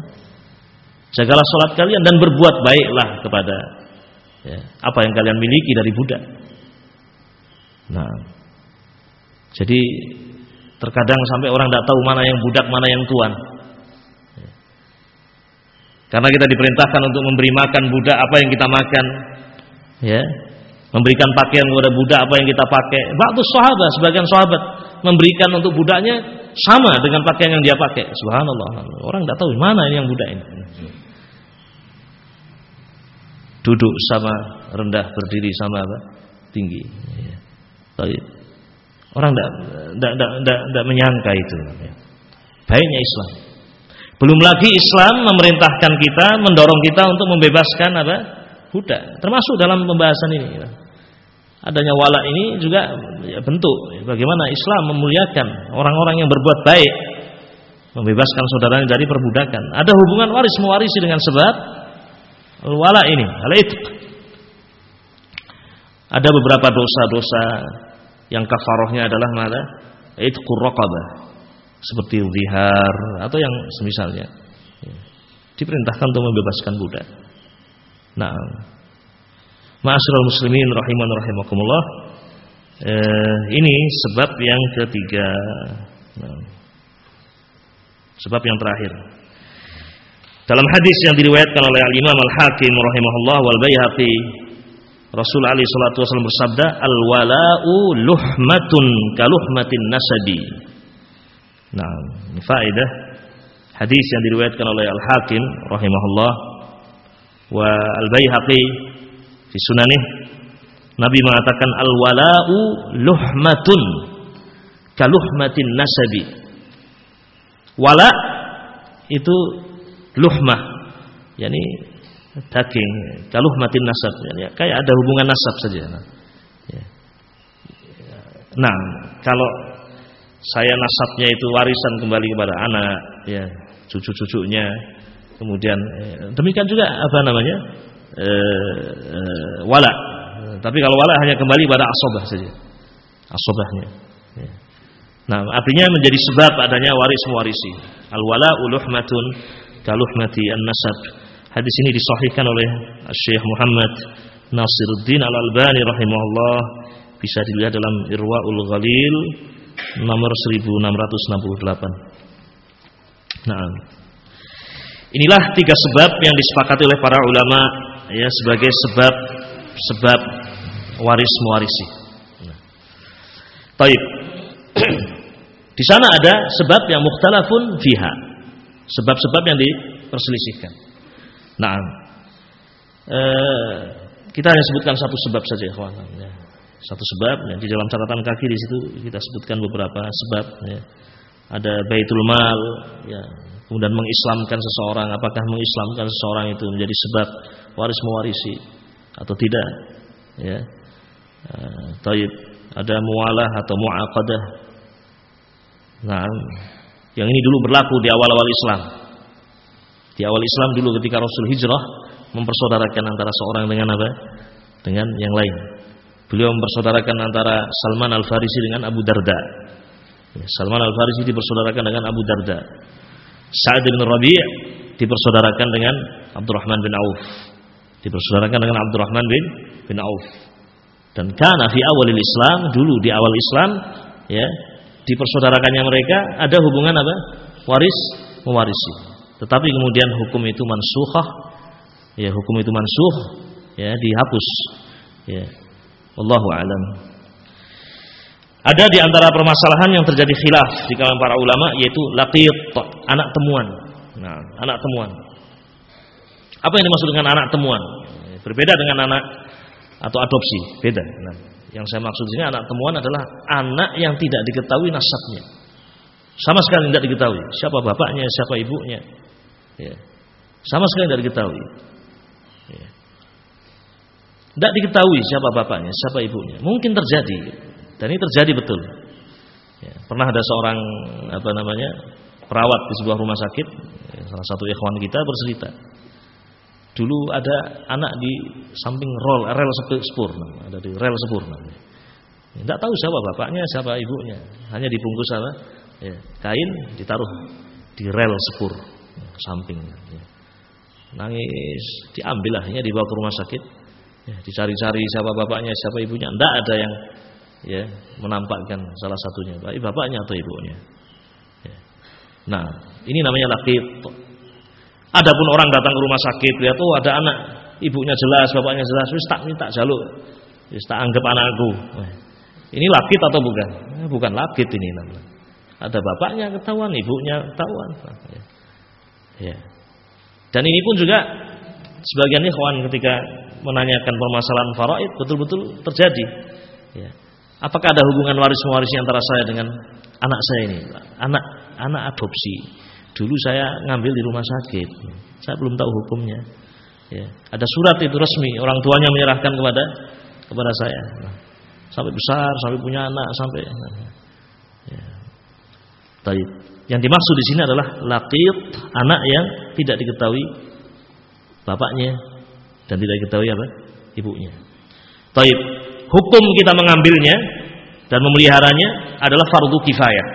Jagalah salat kalian dan berbuat baiklah kepada ya, apa yang kalian miliki dari budak. Nah, jadi terkadang sampai orang tidak tahu mana yang budak, mana yang tuan. Karena kita diperintahkan untuk memberi makan budak apa yang kita makan, ya, memberikan pakaian kepada budak apa yang kita pakai. Waktu sahabat, sebagian sahabat memberikan untuk budaknya sama dengan pakaian yang dia pakai. Subhanallah. Orang tidak tahu mana ini yang budak ini. Duduk sama rendah, berdiri sama apa? Tinggi. Ya. Orang tidak menyangka itu. Baiknya Islam. Belum lagi Islam memerintahkan kita, mendorong kita untuk membebaskan apa? Budak. Termasuk dalam pembahasan ini. Adanya wala ini juga ya, bentuk bagaimana Islam memuliakan orang-orang yang berbuat baik, membebaskan saudaranya dari perbudakan. Ada hubungan waris mewarisi dengan sebab wala ini, al Ada beberapa dosa-dosa yang kafarohnya adalah mana? Itqur raqabah. Seperti zihar atau yang semisalnya. Ya. Diperintahkan untuk membebaskan budak. Nah, Ma'asyiral muslimin rahiman rahimakumullah. Eh, ini sebab yang ketiga. Nah, sebab yang terakhir. Dalam hadis yang diriwayatkan oleh Al-Imam Al-Hakim rahimahullah wal Baihaqi Rasul Ali sallallahu wasallam bersabda, "Al-wala'u luhmatun kaluhmatin nasabi." Nah, ini faedah hadis yang diriwayatkan oleh Al-Hakim rahimahullah wa Al-Baihaqi di sunanih. Nabi mengatakan al-wala'u luhmatun kaluhmatin nasabi. Wala itu luhmah yakni daging kaluh mati nasab ya, kayak ada hubungan nasab saja. Nah kalau saya nasabnya itu warisan kembali kepada anak ya. cucu-cucunya. Kemudian eh, demikian juga apa namanya? Eh, eh, wala. Tapi kalau wala hanya kembali pada asobah saja. Asobahnya. Ya. nah artinya menjadi sebab adanya waris mewarisi. Al wala uluhmatun kaluhmati an nasab Hadis ini disahihkan oleh Syekh Muhammad Nasiruddin Al-Albani rahimahullah. Bisa dilihat dalam Irwaul Ghalil nomor 1668. Nah, inilah tiga sebab yang disepakati oleh para ulama ya sebagai sebab sebab waris mewarisi. Nah. Taib. Di sana ada sebab yang mukhtalafun fiha. Sebab-sebab yang diperselisihkan. Nah, eh, kita hanya sebutkan satu sebab saja, kawan. Ya. Satu sebab. Ya. Di dalam catatan kaki di situ kita sebutkan beberapa sebab. Ya. Ada baitul mal, ya. kemudian mengislamkan seseorang. Apakah mengislamkan seseorang itu menjadi sebab waris mewarisi atau tidak? Ya. Eh. Ada mualah atau muaqadah. Nah, yang ini dulu berlaku di awal-awal Islam. Di awal Islam dulu ketika Rasul hijrah mempersaudarakan antara seorang dengan apa? Dengan yang lain. Beliau mempersaudarakan antara Salman Al-Farisi dengan Abu Darda. Ya, Salman Al-Farisi dipersaudarakan dengan Abu Darda. Sa'ad bin Rabi' dipersaudarakan dengan Abdurrahman bin Auf. Dipersaudarakan dengan Abdurrahman bin bin Auf. Dan karena fi awalil Islam, dulu di awal Islam, ya, dipersaudarakannya mereka ada hubungan apa? Waris mewarisi. Tetapi kemudian hukum itu mansukhah, ya hukum itu mansuh, ya dihapus. Ya. Wallahu alam. Ada di antara permasalahan yang terjadi khilaf di kalangan para ulama yaitu laqit, anak temuan. Nah, anak temuan. Apa yang dimaksud dengan anak temuan? Berbeda dengan anak atau adopsi, beda. Nah, yang saya maksud sini anak temuan adalah anak yang tidak diketahui nasabnya. Sama sekali tidak diketahui siapa bapaknya, siapa ibunya. Ya. Sama sekali tidak diketahui. Ya. Tidak diketahui siapa bapaknya, siapa ibunya. Mungkin terjadi, dan ini terjadi betul. Ya. Pernah ada seorang apa namanya perawat di sebuah rumah sakit, ya, salah satu ikhwan kita bercerita.
Dulu ada anak di samping rel rel sepur, ada di rel sepur. Tidak tahu siapa bapaknya, siapa ibunya. Hanya dibungkus apa? Ya, kain ditaruh di rel sepur samping. Ya. Nangis, diambil akhirnya dibawa ke rumah sakit. Ya, dicari-cari siapa bapaknya, siapa ibunya. Tidak ada yang ya menampakkan salah satunya, baik bapaknya atau ibunya. Ya. Nah, ini namanya lakit. Adapun orang datang ke rumah sakit lihat oh ada anak, ibunya jelas, bapaknya jelas, wis tak minta jaluk. Wis tak anggap anakku. Ini lakit atau bukan? Eh, bukan lakit ini namanya. Ada bapaknya ketahuan, ibunya ketahuan. Ya. ya. Dan ini pun juga sebagian ikhwan ketika menanyakan permasalahan faraid betul-betul terjadi. Ya. Apakah ada hubungan waris-mewaris antara saya dengan anak saya ini? Anak anak adopsi. Dulu saya ngambil di rumah sakit. Saya belum tahu hukumnya. Ya. Ada surat itu resmi, orang tuanya menyerahkan kepada kepada saya. Nah, sampai besar, sampai punya anak, sampai ya. Taib. Yang dimaksud di sini adalah laqit, anak yang tidak diketahui bapaknya dan tidak diketahui apa? ibunya. Taib. Hukum kita mengambilnya dan memeliharanya adalah fardu kifayah.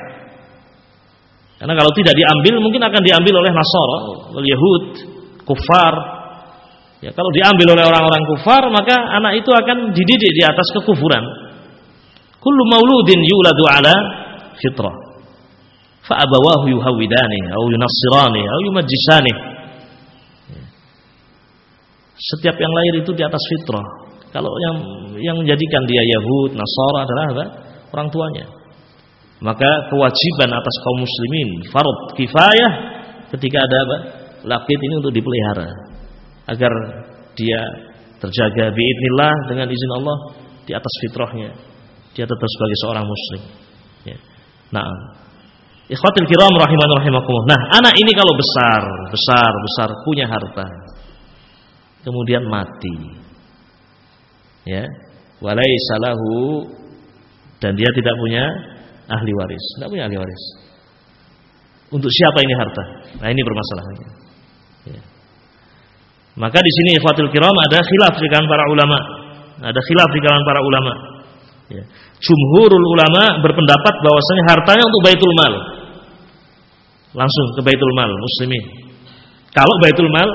Karena kalau tidak diambil mungkin akan diambil oleh Nasara, oleh Yahud, kufar. Ya, kalau diambil oleh orang-orang kufar maka anak itu akan dididik di atas kekufuran. Kullu mauludin yuladu ala fitrah. Fa abawahu yuhawidani atau yunassirani atau yumajjisani. Setiap yang lahir itu di atas fitrah. Kalau yang yang menjadikan dia Yahud, Nasara adalah apa? Orang tuanya. Maka kewajiban atas kaum muslimin fard kifayah ketika ada apa? Lakit ini untuk dipelihara agar dia terjaga biidnillah dengan izin Allah di atas fitrahnya. Dia tetap sebagai seorang muslim. Ya. Nah, ikhwatul kiram rahiman rahimakumullah. Nah, anak ini kalau besar, besar, besar punya harta. Kemudian mati. Ya. Walaisa lahu dan dia tidak punya ahli waris. Tidak punya ahli waris. Untuk siapa ini harta? Nah ini permasalahannya. Ya. Maka di sini ikhwatul kiram ada khilaf di kalangan para ulama. Ada khilaf di kalangan para ulama. Ya. Jumhurul ulama berpendapat bahwasanya hartanya untuk baitul mal. Langsung ke baitul mal muslimin. Kalau baitul mal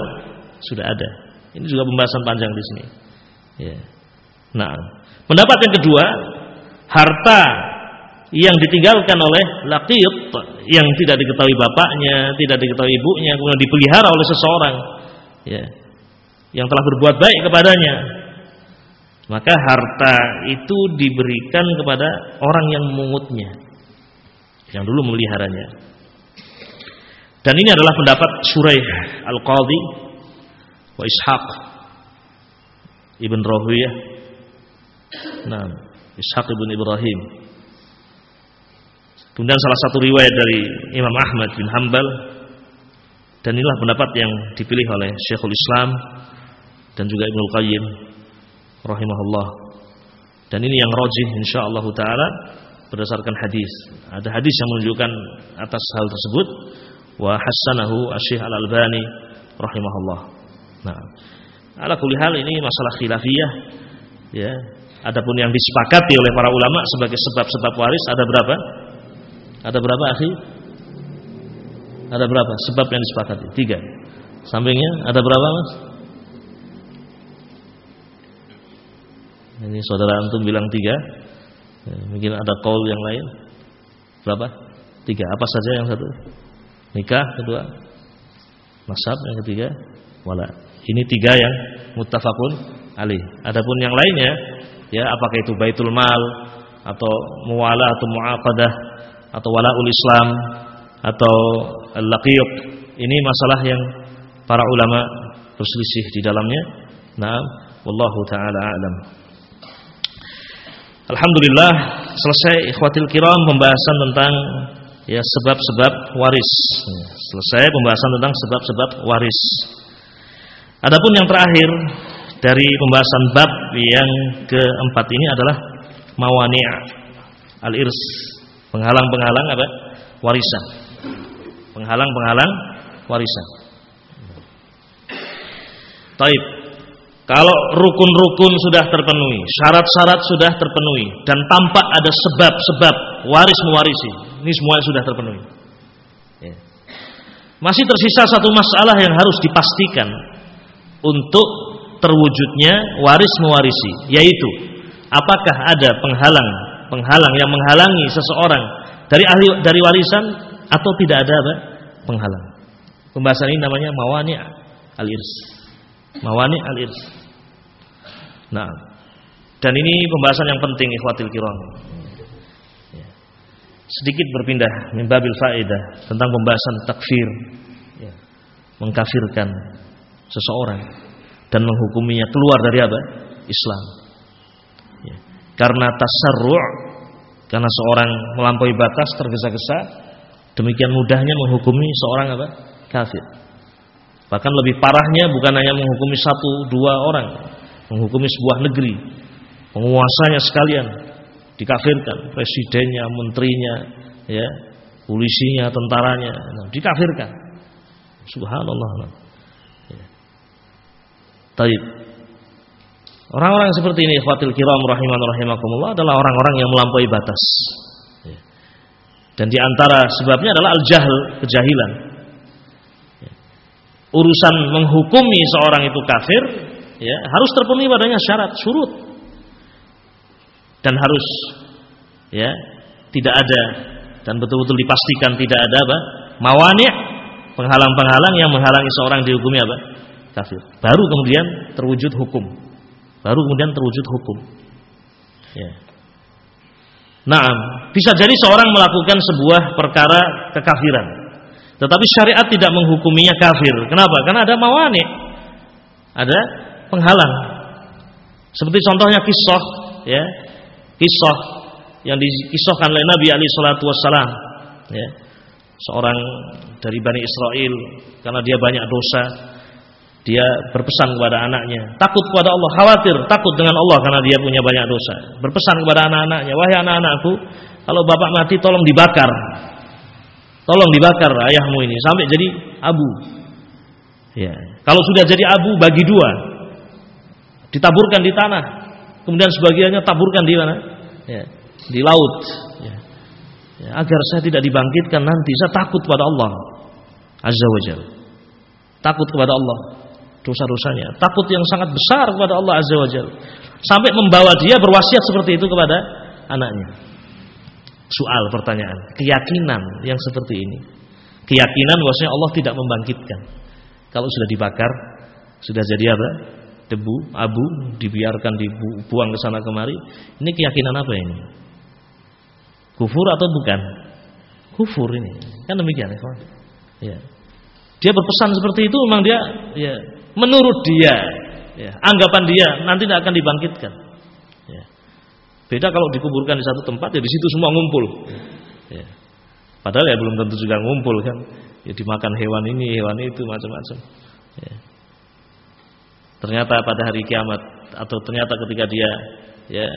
sudah ada. Ini juga pembahasan panjang di sini. Ya. Nah, pendapat yang kedua, harta yang ditinggalkan oleh laqit yang tidak diketahui bapaknya, tidak diketahui ibunya, kemudian dipelihara oleh seseorang ya, yang telah berbuat baik kepadanya. Maka harta itu diberikan kepada orang yang mengutnya, yang dulu memeliharanya. Dan ini adalah pendapat Suraih Al-Qadhi wa Ishaq Ibn Rahuyah. Nah, Ishaq Ibn Ibrahim Kemudian salah satu riwayat dari Imam Ahmad bin Hambal dan inilah pendapat yang dipilih oleh Syekhul Islam dan juga Ibnu Qayyim rahimahullah. Dan ini yang rajih insyaallah taala berdasarkan hadis. Ada hadis yang menunjukkan atas hal tersebut wa hasanahu Asy-Syaikh Al-Albani rahimahullah. Nah, ala kulli hal ini masalah khilafiyah ya. Adapun yang disepakati oleh para ulama sebagai sebab-sebab waris ada berapa? Ada berapa akhi? Ada berapa? Sebab yang disepakati? Tiga. Sampingnya ada berapa mas? Ini saudara antum bilang tiga. Ya, mungkin ada call yang lain. Berapa? Tiga. Apa saja yang satu? Nikah kedua. Nasab yang ketiga. Wala. Ini tiga yang muttafaqun alih. Adapun yang lainnya, ya apakah itu baitul mal atau muwala atau muaqadah atau walaul Islam atau al-laqiyuk ini masalah yang para ulama berselisih di dalamnya. Nah, wallahu taala alam. Alhamdulillah selesai ikhwatil kiram pembahasan tentang ya sebab-sebab waris. Selesai pembahasan tentang sebab-sebab waris. Adapun yang terakhir dari pembahasan bab yang keempat ini adalah mawani' al-irs Penghalang-penghalang apa? Warisan. Penghalang-penghalang warisan. Taib. Kalau rukun-rukun sudah terpenuhi, syarat-syarat sudah terpenuhi dan tampak ada sebab-sebab waris mewarisi, ini semua sudah terpenuhi. Ya. Masih tersisa satu masalah yang harus dipastikan untuk terwujudnya waris mewarisi, yaitu apakah ada penghalang penghalang yang menghalangi seseorang dari ahli dari warisan atau tidak ada apa? penghalang. Pembahasan ini namanya mawani al-irs. Mawani al-irs. Nah, dan ini pembahasan yang penting ikhwatil kiram. Ya. Sedikit berpindah mimbabil faedah tentang pembahasan takfir, ya. mengkafirkan seseorang dan menghukuminya keluar dari apa? Islam. Ya. Karena tasarru' karena seorang melampaui batas tergesa-gesa, demikian mudahnya menghukumi seorang apa? kafir. Bahkan lebih parahnya bukan hanya menghukumi satu dua orang, menghukumi sebuah negeri, penguasanya sekalian dikafirkan, presidennya, menterinya, ya, polisinya, tentaranya, nah, dikafirkan. Subhanallah. Taib. Orang-orang seperti ini, fatil kiram rahiman rahimakumullah adalah orang-orang yang melampaui batas. Ya. Dan di antara sebabnya adalah al-jahl, kejahilan. Ya. Urusan menghukumi seorang itu kafir ya harus terpenuhi padanya syarat surut dan harus ya tidak ada dan betul-betul dipastikan tidak ada apa mawani penghalang-penghalang yang menghalangi seorang dihukumi apa kafir baru kemudian terwujud hukum baru kemudian terwujud hukum ya Nah, bisa jadi seorang melakukan sebuah perkara kekafiran. Tetapi syariat tidak menghukuminya kafir. Kenapa? Karena ada mawani. Ada penghalang. Seperti contohnya kisah ya. Kisah yang dikisahkan oleh Nabi alaihi salatu wassalam ya. Seorang dari Bani Israel karena dia banyak dosa dia berpesan kepada anaknya. Takut kepada Allah khawatir takut dengan Allah karena dia punya banyak dosa. Berpesan kepada anak-anaknya wahai anak-anakku kalau bapak mati tolong dibakar. Tolong dibakar ayahmu ini sampai jadi abu. Ya. Kalau sudah jadi abu bagi dua. Ditaburkan di tanah, kemudian sebagiannya taburkan di mana? Ya, di laut. Ya. Ya, agar saya tidak dibangkitkan nanti, saya takut kepada Allah. Azza wa Jalla. Takut kepada Allah dosa-dosanya, takut yang sangat besar kepada Allah Azza wa Jalla. Sampai membawa dia berwasiat seperti itu kepada anaknya. Soal pertanyaan, keyakinan yang seperti ini. Keyakinan bahwasanya Allah tidak membangkitkan. Kalau sudah dibakar, sudah jadi apa? debu, abu dibiarkan dibuang ke sana kemari. Ini keyakinan apa ini? Kufur atau bukan? Kufur ini. Kan demikian ya, ya. Dia berpesan seperti itu memang dia ya menurut dia ya, anggapan dia nanti tidak akan dibangkitkan. Ya. Beda kalau dikuburkan di satu tempat ya di situ semua ngumpul. Ya. Padahal ya belum tentu juga ngumpul kan. Ya dimakan hewan ini, hewan itu macam-macam. Ya ternyata pada hari kiamat atau ternyata ketika dia ya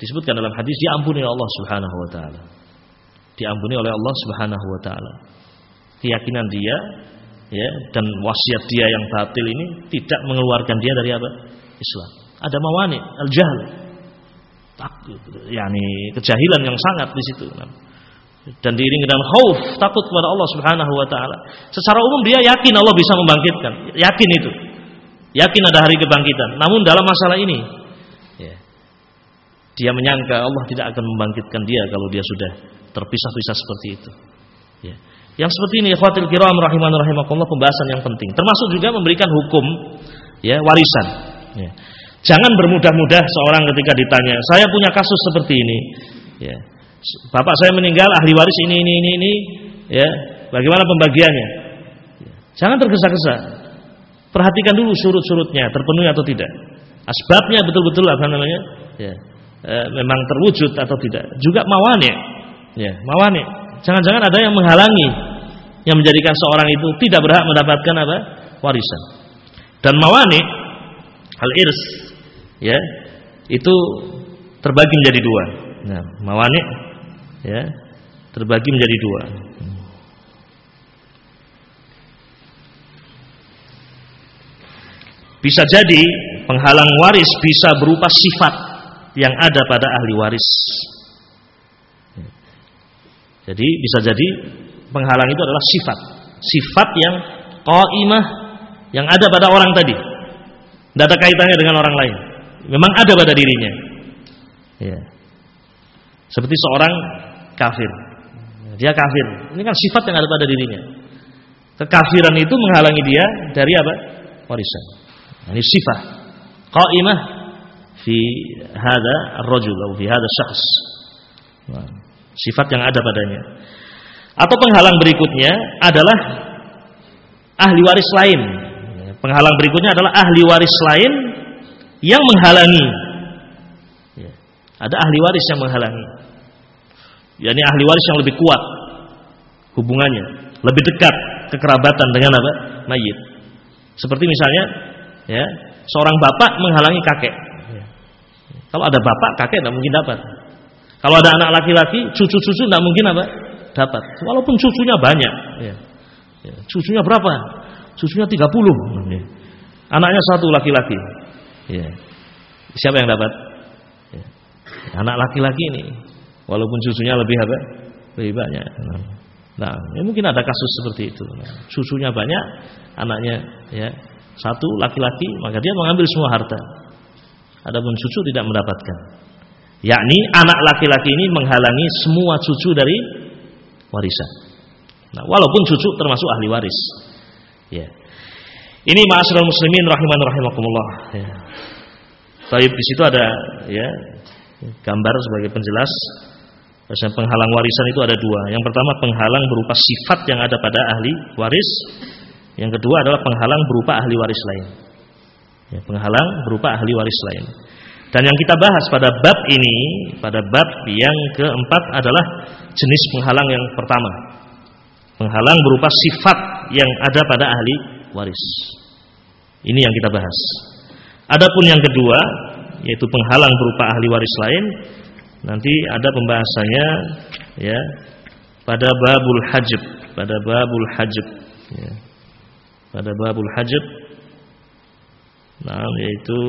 disebutkan dalam hadis diampuni oleh Allah Subhanahu wa taala. Diampuni oleh Allah Subhanahu wa taala. Keyakinan dia ya dan wasiat dia yang batil ini tidak mengeluarkan dia dari apa? Islam. Ada mawani, al-jahl. Takut, yakni kejahilan yang sangat di situ. Dan diiringi dengan khauf, takut kepada Allah Subhanahu wa taala. Secara umum dia yakin Allah bisa membangkitkan, yakin itu. Yakin ada hari kebangkitan. Namun dalam masalah ini, ya, dia menyangka Allah tidak akan membangkitkan dia kalau dia sudah terpisah-pisah seperti itu. Ya. Yang seperti ini, khawatir kiram rahiman rahimakumullah pembahasan yang penting. Termasuk juga memberikan hukum ya warisan. Ya. Jangan bermudah-mudah seorang ketika ditanya, saya punya kasus seperti ini. Ya. Bapak saya meninggal, ahli waris ini ini ini ini, ya. Bagaimana pembagiannya? Ya. Jangan tergesa-gesa. Perhatikan dulu surut-surutnya terpenuhi atau tidak. Asbabnya betul-betul apa namanya? Ya. E, memang terwujud atau tidak. Juga mawani. Ya, mawani. Jangan-jangan ada yang menghalangi yang menjadikan seorang itu tidak berhak mendapatkan apa? warisan. Dan mawani al-irs ya, itu terbagi menjadi dua. Nah, mawani ya, terbagi menjadi dua. Bisa jadi penghalang waris bisa berupa sifat yang ada pada ahli waris. Jadi bisa jadi penghalang itu adalah sifat. Sifat yang qaimah yang ada pada orang tadi. Tidak ada kaitannya dengan orang lain. Memang ada pada dirinya. Ya. Seperti seorang kafir. Dia kafir. Ini kan sifat yang ada pada dirinya. Kekafiran itu menghalangi dia dari apa? Warisan. Ini sifat. Qaimah fi hada atau fi hada syakhs. Sifat yang ada padanya. Atau penghalang berikutnya adalah ahli waris lain. Penghalang berikutnya adalah ahli waris lain yang menghalangi. Ya. Ada ahli waris yang menghalangi. yakni ahli waris yang lebih kuat hubungannya, lebih dekat kekerabatan dengan apa? mayit. Seperti misalnya ya, seorang bapak menghalangi kakek. Ya. Kalau ada bapak, kakek tidak mungkin dapat. Kalau ada anak laki-laki, cucu-cucu tidak mungkin apa? Dapat. Walaupun cucunya banyak. Ya. Ya. Cucunya berapa? Cucunya 30. Ya. Anaknya satu laki-laki. Ya. Siapa yang dapat? Ya. Anak laki-laki ini. Walaupun cucunya lebih apa? Lebih banyak. Nah, ya mungkin ada kasus seperti itu. Nah, cucunya banyak, anaknya ya satu laki-laki, maka dia mengambil semua harta. Adapun cucu tidak mendapatkan. Yakni anak laki-laki ini menghalangi semua cucu dari warisan. Nah, walaupun cucu termasuk ahli waris. Ya. Ini ma'asyiral muslimin rahiman rahimakumullah ya. Tapi di situ ada ya gambar sebagai penjelas bahwa penghalang warisan itu ada dua. Yang pertama penghalang berupa sifat yang ada pada ahli waris. Yang kedua adalah penghalang berupa ahli waris lain. Ya, penghalang berupa ahli waris lain. Dan yang kita bahas pada bab ini, pada bab yang keempat adalah jenis penghalang yang pertama. Penghalang berupa sifat yang ada pada ahli waris. Ini yang kita bahas. Adapun yang kedua, yaitu penghalang berupa ahli waris lain, nanti ada pembahasannya ya pada babul hajib, pada babul hajib ya. Pada babul hajib Nah, yaitu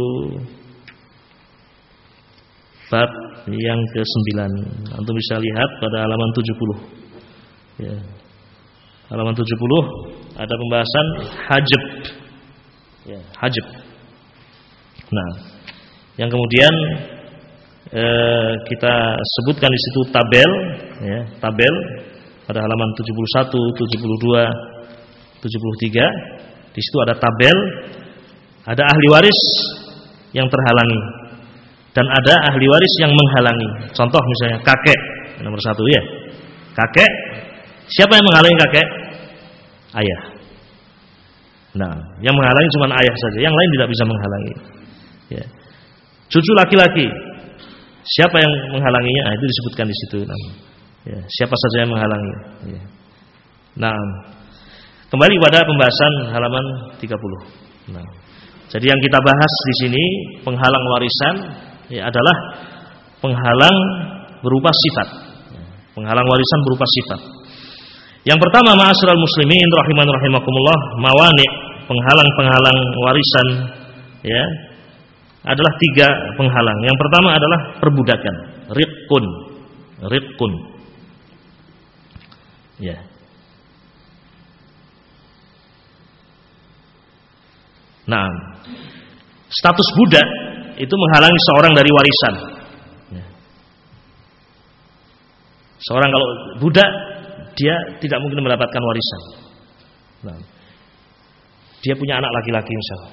bab yang ke-9. Antum bisa lihat pada halaman 70. Ya. Halaman 70 ada pembahasan hajib. Ya, hajib. Nah, yang kemudian eh, kita sebutkan di situ tabel, ya, tabel pada halaman 71, 72, 73. Di situ ada tabel, ada ahli waris yang terhalangi dan ada ahli waris yang menghalangi. Contoh misalnya kakek nomor satu ya, kakek siapa yang menghalangi kakek? Ayah. Nah, yang menghalangi cuma ayah saja, yang lain tidak bisa menghalangi. Ya. Cucu laki-laki, siapa yang menghalanginya? Nah, itu disebutkan di situ. Nah, ya. Siapa saja yang menghalangi? Ya. Nah, kembali pada pembahasan halaman 30. Nah, jadi yang kita bahas di sini penghalang warisan ya, adalah penghalang berupa sifat. Penghalang warisan berupa sifat. Yang pertama ma'asyiral muslimin rahiman rahimakumullah mawani penghalang-penghalang warisan ya adalah tiga penghalang. Yang pertama adalah perbudakan, riqqun. Riqqun. Ya. Nah, status budak itu menghalangi seorang dari warisan. Ya. Seorang kalau budak dia tidak mungkin mendapatkan warisan. Nah, dia punya anak laki-laki misalnya.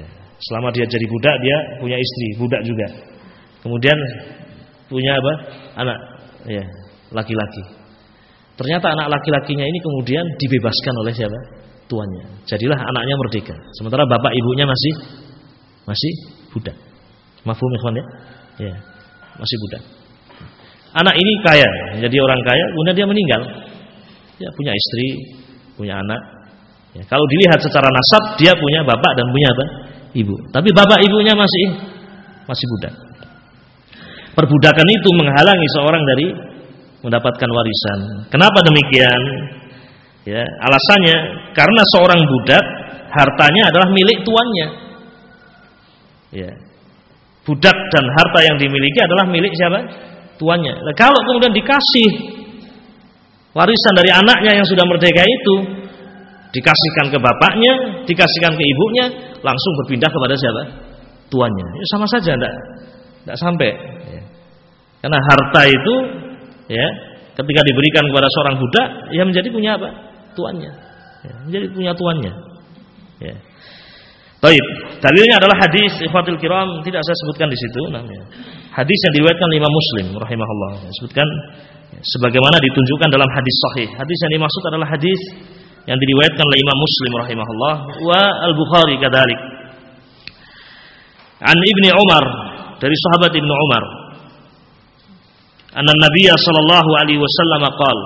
Ya. Selama dia jadi budak dia punya istri budak juga. Kemudian punya apa? Anak ya laki-laki. Ternyata anak laki-lakinya ini kemudian dibebaskan oleh siapa? Tuannya. Jadilah anaknya merdeka. Sementara bapak ibunya masih masih budak. Mafhum ikhwan ya? Ya. Masih budak. Anak ini kaya, jadi orang kaya, kemudian dia meninggal. Ya, punya istri, punya anak. Ya, kalau dilihat secara nasab, dia punya bapak dan punya apa? Ibu. Tapi bapak ibunya masih masih budak. Perbudakan itu menghalangi seorang dari mendapatkan warisan. Kenapa demikian? Ya, alasannya karena seorang budak hartanya adalah milik tuannya. Ya. Budak dan harta yang dimiliki adalah milik siapa? Tuannya. Nah, kalau kemudian dikasih warisan dari anaknya yang sudah merdeka itu dikasihkan ke bapaknya, dikasihkan ke ibunya, langsung berpindah kepada siapa? Tuannya. Ya, sama saja enggak enggak sampai ya. Karena harta itu ya, ketika diberikan kepada seorang budak, ya menjadi punya apa? Tuannya. Ya, menjadi punya tuannya. Ya. Baik, dalilnya adalah hadis ikhwatul kiram tidak saya sebutkan di situ. Hadis yang diriwayatkan Imam Muslim rahimahullah. Sebutkan sebagaimana ditunjukkan dalam hadis sahih. Hadis yang dimaksud adalah hadis yang diriwayatkan oleh Imam Muslim rahimahullah wa Al-Bukhari kadzalik. An Ibni Umar dari sahabat Ibnu Umar. Anna Nabi sallallahu alaihi wasallam qaal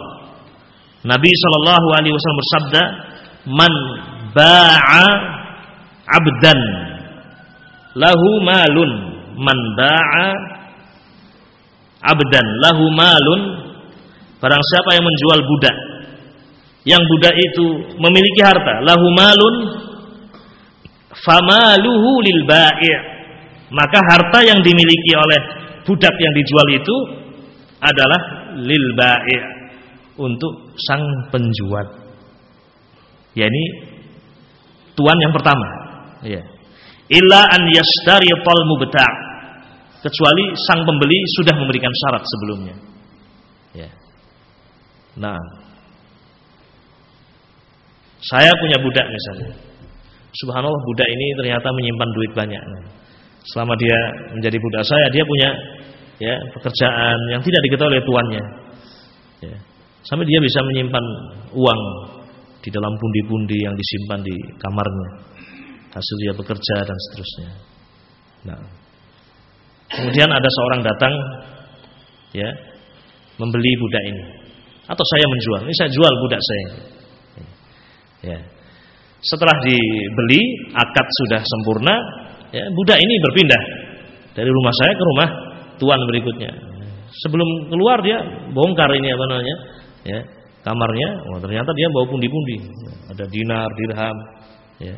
Nabi sallallahu alaihi wasallam bersabda, "Man ba'a 'abdan. Lahu malun, man ba'a 'abdan. Lahu malun" Barang siapa yang menjual budak yang budak itu memiliki harta, lahu malun famaluhu lil bai' maka harta yang dimiliki oleh budak yang dijual itu adalah lil bai' untuk sang penjual. yakni tuan yang pertama, ya. Illa an yashtarital mubta' kecuali sang pembeli sudah memberikan syarat sebelumnya. Ya. Nah, saya punya budak misalnya. Subhanallah budak ini ternyata menyimpan duit banyak. Selama dia menjadi budak saya, dia punya ya pekerjaan yang tidak diketahui oleh tuannya. Ya. Sampai dia bisa menyimpan uang di dalam pundi-pundi yang disimpan di kamarnya. Hasil dia bekerja dan seterusnya. Nah. Kemudian ada seorang datang ya membeli budak ini atau saya menjual. Ini saya jual budak saya. Ya. Setelah dibeli, akad sudah sempurna, ya, budak ini berpindah dari rumah saya ke rumah tuan berikutnya. Sebelum keluar dia bongkar ini apa namanya? Ya, kamarnya, oh, ternyata dia bawa pundi-pundi. Ada dinar, dirham, ya.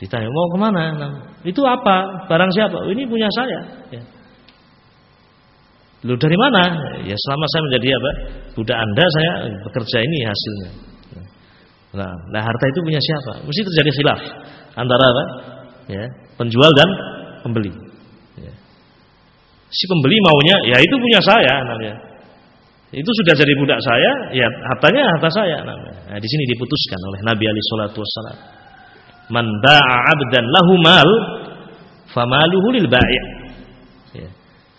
Ditanya, "Mau ke mana?" Nah, "Itu apa? Barang siapa?" Oh, "Ini punya saya." Ya. Lu dari mana? Ya selama saya menjadi apa? Budak Anda saya bekerja ini hasilnya. Nah, nah harta itu punya siapa? Mesti terjadi khilaf antara apa? Ya, penjual dan pembeli. Ya. Si pembeli maunya, ya itu punya saya namanya. Itu sudah jadi budak saya, ya hartanya harta saya. Nah, di sini diputuskan oleh Nabi Ali Shallallahu Wasallam. Man ba'a 'abdan lahu mal, famaluhu lil bai'. Ya.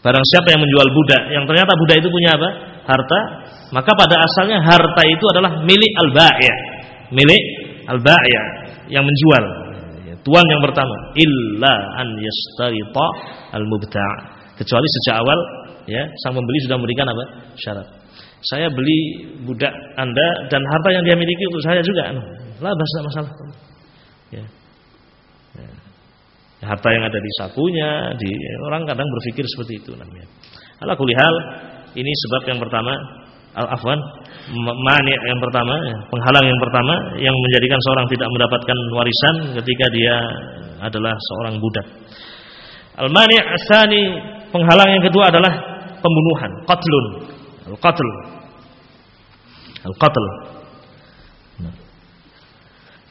Barang siapa yang menjual budak, yang ternyata budak itu punya apa? Harta, maka pada asalnya harta itu adalah milik al-bai' milik al-ba'i' yang menjual. Tuan yang pertama, illa an yastarita al-mubta'. Kecuali sejak awal ya, sang pembeli sudah memberikan apa? syarat. Saya beli budak Anda dan harta yang dia miliki untuk saya juga. Lah bahasa masalah. Harta yang ada di sakunya, di orang kadang berpikir seperti itu namanya. Ala kulihal, ini sebab yang pertama al-afwan mani yang pertama penghalang yang pertama yang menjadikan seorang tidak mendapatkan warisan ketika dia adalah seorang budak al-mani asani penghalang yang kedua adalah pembunuhan qatlun al-qatl al-qatl nah.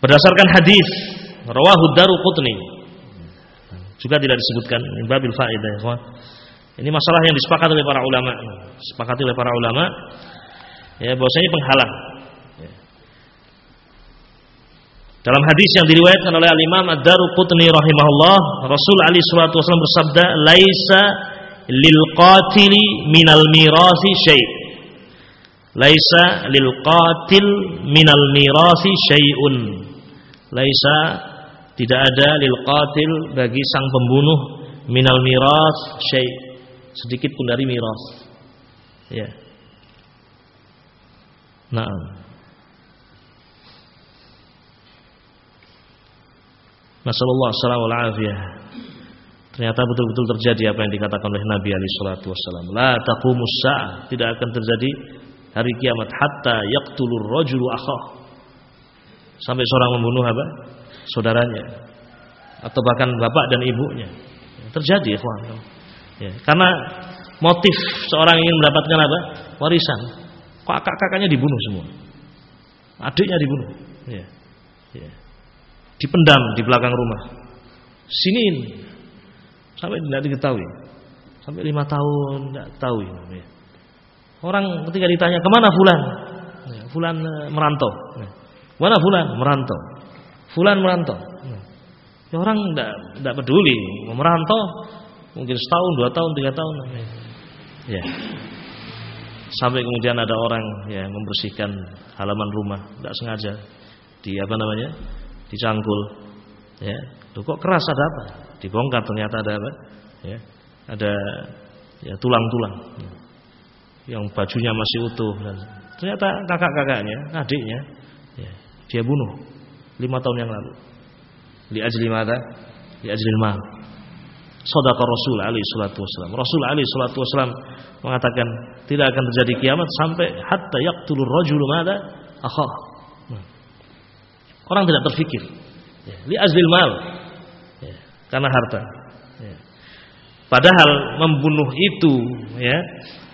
berdasarkan hadis rawahu daruqutni juga tidak disebutkan babil faedah ya ini masalah yang disepakati oleh para ulama disepakati oleh para ulama ya bahwasanya penghalang. Ya. Dalam hadis yang diriwayatkan oleh Al-Imam Ad-Daruqutni rahimahullah, Rasul Ali sallallahu wasallam bersabda, "Laisa lil qatili minal mirasi syai'." Laisa lil qatil minal mirasi syai'un. Laisa tidak ada lil qatil bagi sang pembunuh minal miras syai' sedikit pun dari miras. Ya. Nah. Nasallallahu alaihi Ternyata betul-betul terjadi apa yang dikatakan oleh Nabi alaihi salatu wasallam. La taqumus tidak akan terjadi hari kiamat hatta yaqtulur rajulu akhah. Sampai seorang membunuh apa? Saudaranya. atau bahkan bapak dan ibunya. Terjadi, ikhwan. Ya, karena motif seorang ingin mendapatkan apa? Warisan. Kakak-kakaknya dibunuh semua. Adiknya dibunuh. Ya. Ya. Dipendam di belakang rumah. Sini sampai tidak diketahui. Sampai lima tahun tidak tahu. Ya. Orang ketika ditanya ke mana Fulan, ya, Fulan eh, merantau. Ya. Mana Fulan merantau. Fulan merantau. Ya orang tidak peduli mau merantau mungkin setahun, dua tahun, tiga tahun. Ya. Sampai kemudian ada orang ya membersihkan halaman rumah tidak sengaja di apa namanya dicangkul. Ya, Loh, kok keras ada apa? Dibongkar ternyata ada apa? Ya, ada ya tulang-tulang. Yang bajunya masih utuh. Ternyata kakak-kakaknya, adiknya, ya, dia bunuh lima tahun yang lalu. Di ajli mata, di ajli mal. Saudara Rasul alaihi salatu wasallam. Rasul alaihi salatu wasallam mengatakan tidak akan terjadi kiamat sampai hatta yaqtulur rajulu mada akhah. Hmm. Orang tidak terfikir. Ya, li azlil mal. Ya, karena harta. Ya. Padahal membunuh itu ya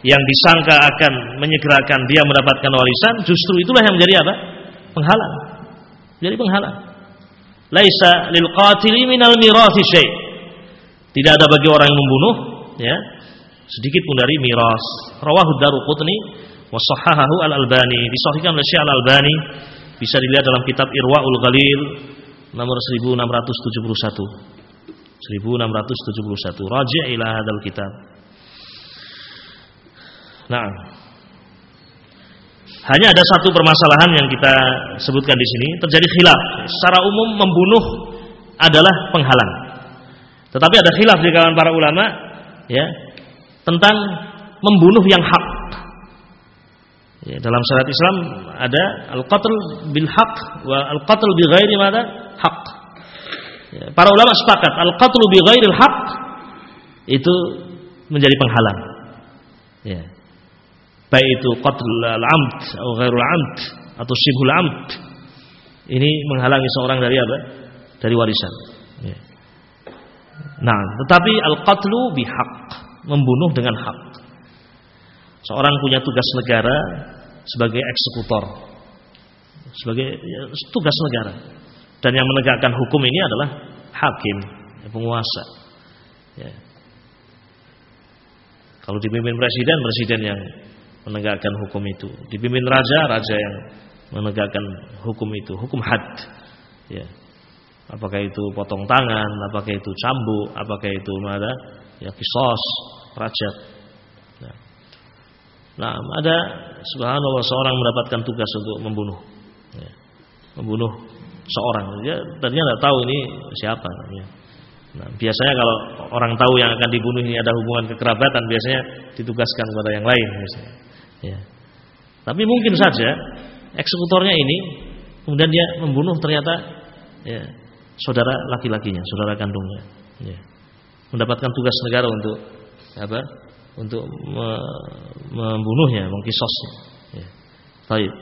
yang disangka akan menyegerakan dia mendapatkan warisan justru itulah yang menjadi apa? penghalang. Jadi penghalang. Laisa lil qatili minal mirathi syai'. Tidak ada bagi orang yang membunuh ya sedikit pun dari miras. Rawahu Daruqutni wa sahahahu Al-Albani. Disahihkan oleh Syekh Al-Albani. Bisa dilihat dalam kitab Irwaul Ghalil nomor 1671. 1671. Raji' ila hadzal kitab. Nah, hanya ada satu permasalahan yang kita sebutkan di sini, terjadi khilaf. Secara umum membunuh adalah penghalang. Tetapi ada khilaf di kalangan para ulama ya tentang membunuh yang hak. Ya, dalam syariat Islam ada al-qatl bil haq wa al-qatl bi ghairi mada haq. Ya, para ulama sepakat al-qatl bi ghairil haq itu menjadi penghalang. Ya baik itu qatl al-amd atau ghairul amd atau sibul amd ini menghalangi seorang dari apa? dari warisan ya. nah tetapi al-qatlu bihaq membunuh dengan hak seorang punya tugas negara sebagai eksekutor sebagai ya, tugas negara dan yang menegakkan hukum ini adalah hakim ya, penguasa ya. kalau dipimpin presiden presiden yang menegakkan hukum itu. Dipimpin raja, raja yang menegakkan hukum itu, hukum had. Ya. Apakah itu potong tangan, apakah itu cambuk, apakah itu ada ya kisos, rajat. Nah. nah, ada subhanallah seorang mendapatkan tugas untuk membunuh. Ya. Membunuh seorang. Dia tadinya tidak tahu ini siapa. Ya. Nah, biasanya kalau orang tahu yang akan dibunuh ini ada hubungan kekerabatan, biasanya ditugaskan kepada yang lain. Biasanya. Ya. Tapi mungkin saja eksekutornya ini kemudian dia membunuh ternyata ya, saudara laki-lakinya, saudara kandungnya. Ya. Mendapatkan tugas negara untuk apa? Untuk me membunuhnya, mengkisosnya. Ya. Baik.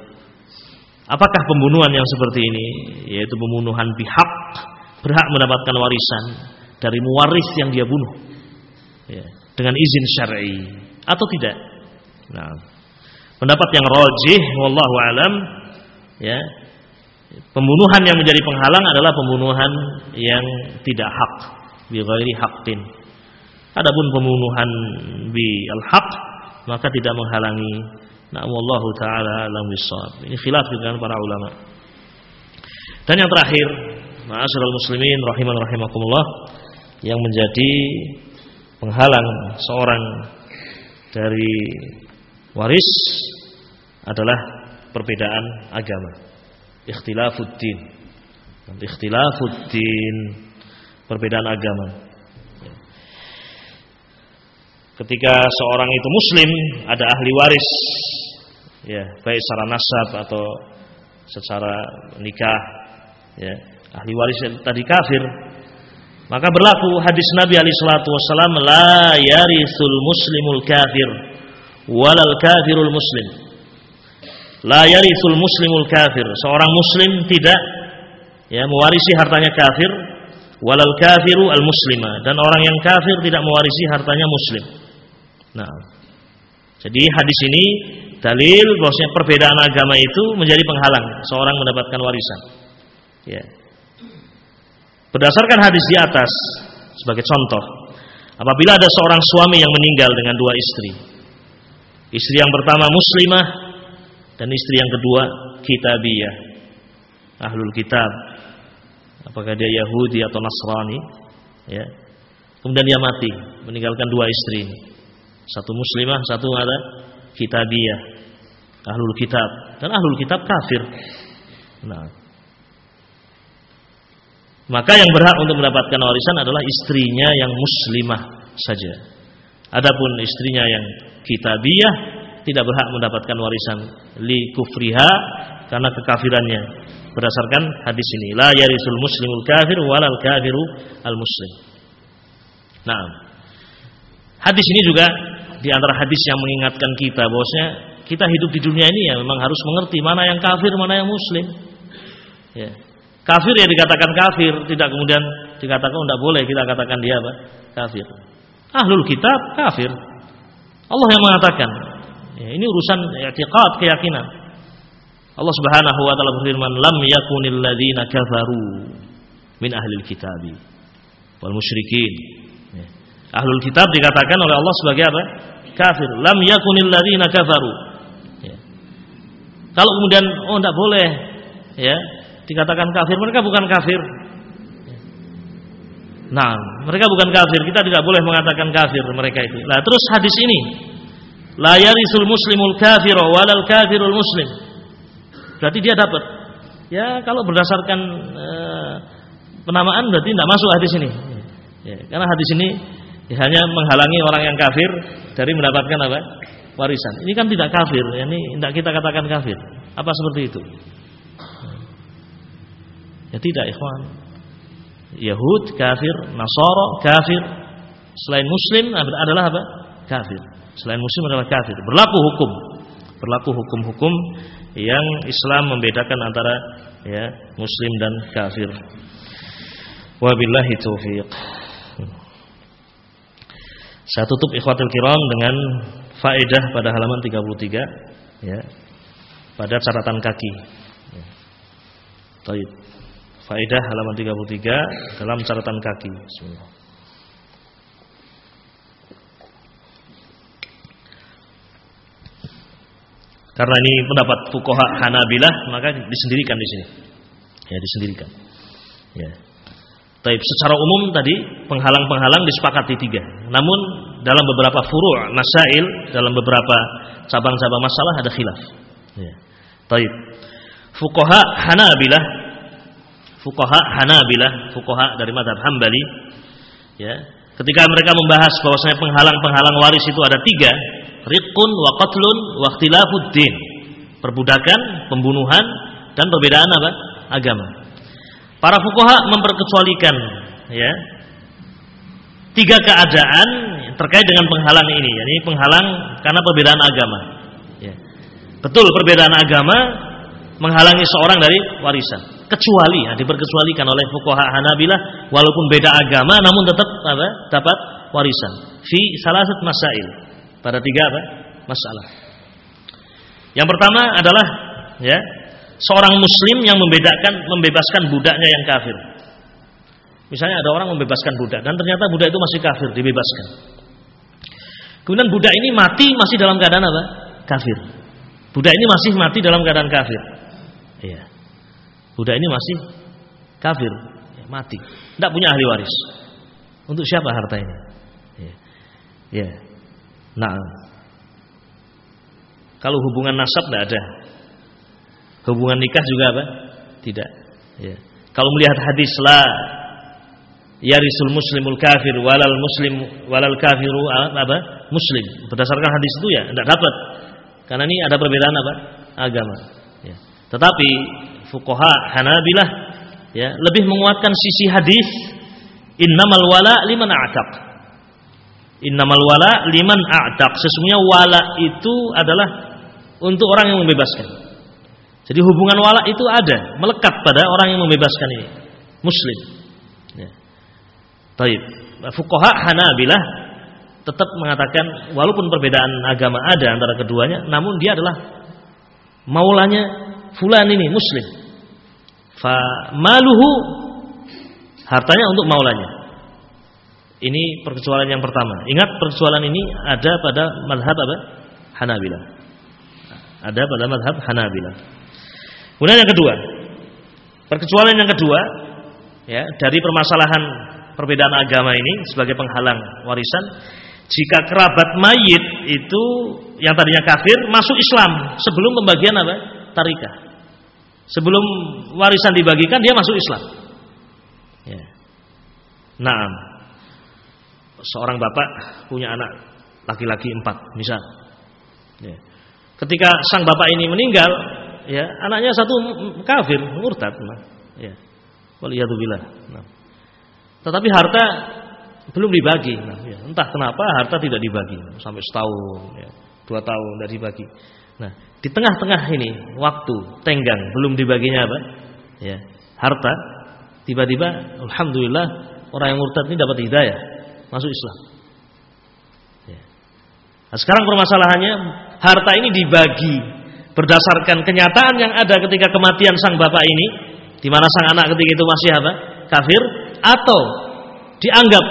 Apakah pembunuhan yang seperti ini yaitu pembunuhan pihak berhak mendapatkan warisan dari muwaris yang dia bunuh ya, dengan izin syar'i atau tidak? Nah, Pendapat yang rojih, wallahu alam, ya, pembunuhan yang menjadi penghalang adalah pembunuhan yang tidak hak, bi ghairi haqqin. Adapun pembunuhan bi al-haq maka tidak menghalangi. Nah, wallahu taala alam bisawab. Ini khilaf dengan para ulama. Dan yang terakhir, ma'asyiral muslimin rahiman rahimakumullah yang menjadi penghalang seorang dari waris adalah perbedaan agama. Ikhtilafuddin. Ikhtilafuddin. Perbedaan agama. Ketika seorang itu muslim, ada ahli waris. Ya, baik secara nasab atau secara nikah, ya. Ahli waris yang tadi kafir, maka berlaku hadis Nabi alaihi salatu wasallam la yarithul muslimul kafir walal kafirul muslim La yarisul muslimul kafir. Seorang muslim tidak ya mewarisi hartanya kafir walal kafiru al muslima dan orang yang kafir tidak mewarisi hartanya muslim. Nah, jadi hadis ini dalil bahwasanya perbedaan agama itu menjadi penghalang seorang mendapatkan warisan. Ya. Berdasarkan hadis di atas sebagai contoh, apabila ada seorang suami yang meninggal dengan dua istri. Istri yang pertama muslimah dan istri yang kedua kitabiyah. Ahlul kitab. Apakah dia Yahudi atau Nasrani? Ya. Kemudian dia mati, meninggalkan dua istri Satu muslimah, satu ada kitabiyah. Ahlul kitab. Dan ahlul kitab kafir. Nah, maka yang berhak untuk mendapatkan warisan adalah istrinya yang muslimah saja. Adapun istrinya yang kitabiyah tidak berhak mendapatkan warisan li kufriha karena kekafirannya berdasarkan hadis ini la yarisul muslimul kafir walal kafiru al muslim. Nah, hadis ini juga di antara hadis yang mengingatkan kita bahwasanya kita hidup di dunia ini ya memang harus mengerti mana yang kafir mana yang muslim. Ya. Kafir ya dikatakan kafir, tidak kemudian dikatakan tidak boleh kita katakan dia apa? Kafir. Ahlul kitab kafir. Allah yang mengatakan. Ya, ini urusan i'tiqad keyakinan. Allah Subhanahu wa taala berfirman, "Lam yakunil ladzina kafaru min ahlil kitabi wal musyrikin." Ya. Ahlul kitab dikatakan oleh Allah sebagai apa? Kafir. Lam yakunil ladzina kafaru. Ya. Kalau kemudian oh tidak boleh ya dikatakan kafir, mereka bukan kafir. Nah, mereka bukan kafir. Kita tidak boleh mengatakan kafir mereka itu. Nah, terus hadis ini, la yarisul muslimul kafir walal kafirul muslim. Berarti dia dapat. Ya, kalau berdasarkan e, penamaan berarti tidak masuk hadis ini. Ya, karena hadis ini ya, hanya menghalangi orang yang kafir dari mendapatkan apa? warisan. Ini kan tidak kafir, ini tidak kita katakan kafir. Apa seperti itu? Ya tidak ikhwan. Yahud kafir, Nasara kafir. Selain muslim adalah apa? Kafir. Selain muslim adalah kafir. Berlaku hukum. Berlaku hukum-hukum yang Islam membedakan antara ya muslim dan kafir. Wabillahi taufiq. Saya tutup ikhwatul kiram dengan faedah pada halaman 33 ya. Pada catatan kaki. Ya. Faedah halaman 33 dalam catatan kaki. Bismillah. Karena ini pendapat fukoha Hanabilah, maka disendirikan di sini. Ya, disendirikan. Ya. Tapi secara umum tadi penghalang-penghalang disepakati tiga. Namun dalam beberapa furu' masail, dalam beberapa cabang-cabang masalah ada khilaf. Ya. Taib. Fukoha Hanabilah fuqaha Hanabilah, fuqaha dari madhab Hambali, ya, ketika mereka membahas bahwasanya penghalang-penghalang waris itu ada tiga, riqun wa qatlun wa ikhtilafuddin, perbudakan, pembunuhan, dan perbedaan apa? agama. Para fuqaha memperkecualikan, ya, tiga keadaan terkait dengan penghalang ini, yakni penghalang karena perbedaan agama. Ya. Betul perbedaan agama menghalangi seorang dari warisan kecuali ya, diperkecualikan oleh fuqaha Hanabilah walaupun beda agama namun tetap apa? dapat warisan. Fi salasat masail. Pada tiga apa? masalah. Yang pertama adalah ya, seorang muslim yang membedakan membebaskan budaknya yang kafir. Misalnya ada orang membebaskan budak dan ternyata budak itu masih kafir, dibebaskan. Kemudian budak ini mati masih dalam keadaan apa? Kafir. Budak ini masih mati dalam keadaan kafir. Iya. Budak ini masih kafir, ya, mati, tidak punya ahli waris. Untuk siapa harta ini? Ya. ya. Nah, kalau hubungan nasab tidak ada, hubungan nikah juga apa? Tidak. Ya. Kalau melihat hadis la yarisul muslimul kafir walal muslim walal kafiru apa? Muslim. Berdasarkan hadis itu ya tidak dapat. Karena ini ada perbedaan apa? Agama. Ya. Tetapi fuqaha Hanabilah ya lebih menguatkan sisi hadis innamal wala liman a'taq. Innamal wala liman a'taq. Sesungguhnya wala itu adalah untuk orang yang membebaskan. Jadi hubungan wala itu ada, melekat pada orang yang membebaskan ini. Muslim. Ya. Taib. Fuqaha Hanabilah tetap mengatakan walaupun perbedaan agama ada antara keduanya, namun dia adalah maulanya fulan ini muslim. Fa maluhu hartanya untuk maulanya. Ini perkecualian yang pertama. Ingat perkecualian ini ada pada madhab apa? Hanabilah. Ada pada madhab Hanabilah. Kemudian yang kedua, perkecualian yang kedua, ya dari permasalahan perbedaan agama ini sebagai penghalang warisan, jika kerabat mayit itu yang tadinya kafir masuk Islam sebelum pembagian apa? Tarikah. Sebelum warisan dibagikan dia masuk Islam. Ya. Nah, seorang bapak punya anak laki-laki empat, misal. Ya. Ketika sang bapak ini meninggal, ya anaknya satu kafir, murtad. Nah, ya. Nah. Tetapi harta belum dibagi. Nah, ya. Entah kenapa harta tidak dibagi sampai setahun, ya. dua tahun tidak dibagi. Nah, di tengah-tengah ini waktu tenggang belum dibaginya apa? Ya, harta. Tiba-tiba, alhamdulillah orang yang murtad ini dapat hidayah, masuk Islam. Ya. Nah, sekarang permasalahannya harta ini dibagi berdasarkan kenyataan yang ada ketika kematian sang bapak ini, di mana sang anak ketika itu masih apa? Kafir, atau dianggap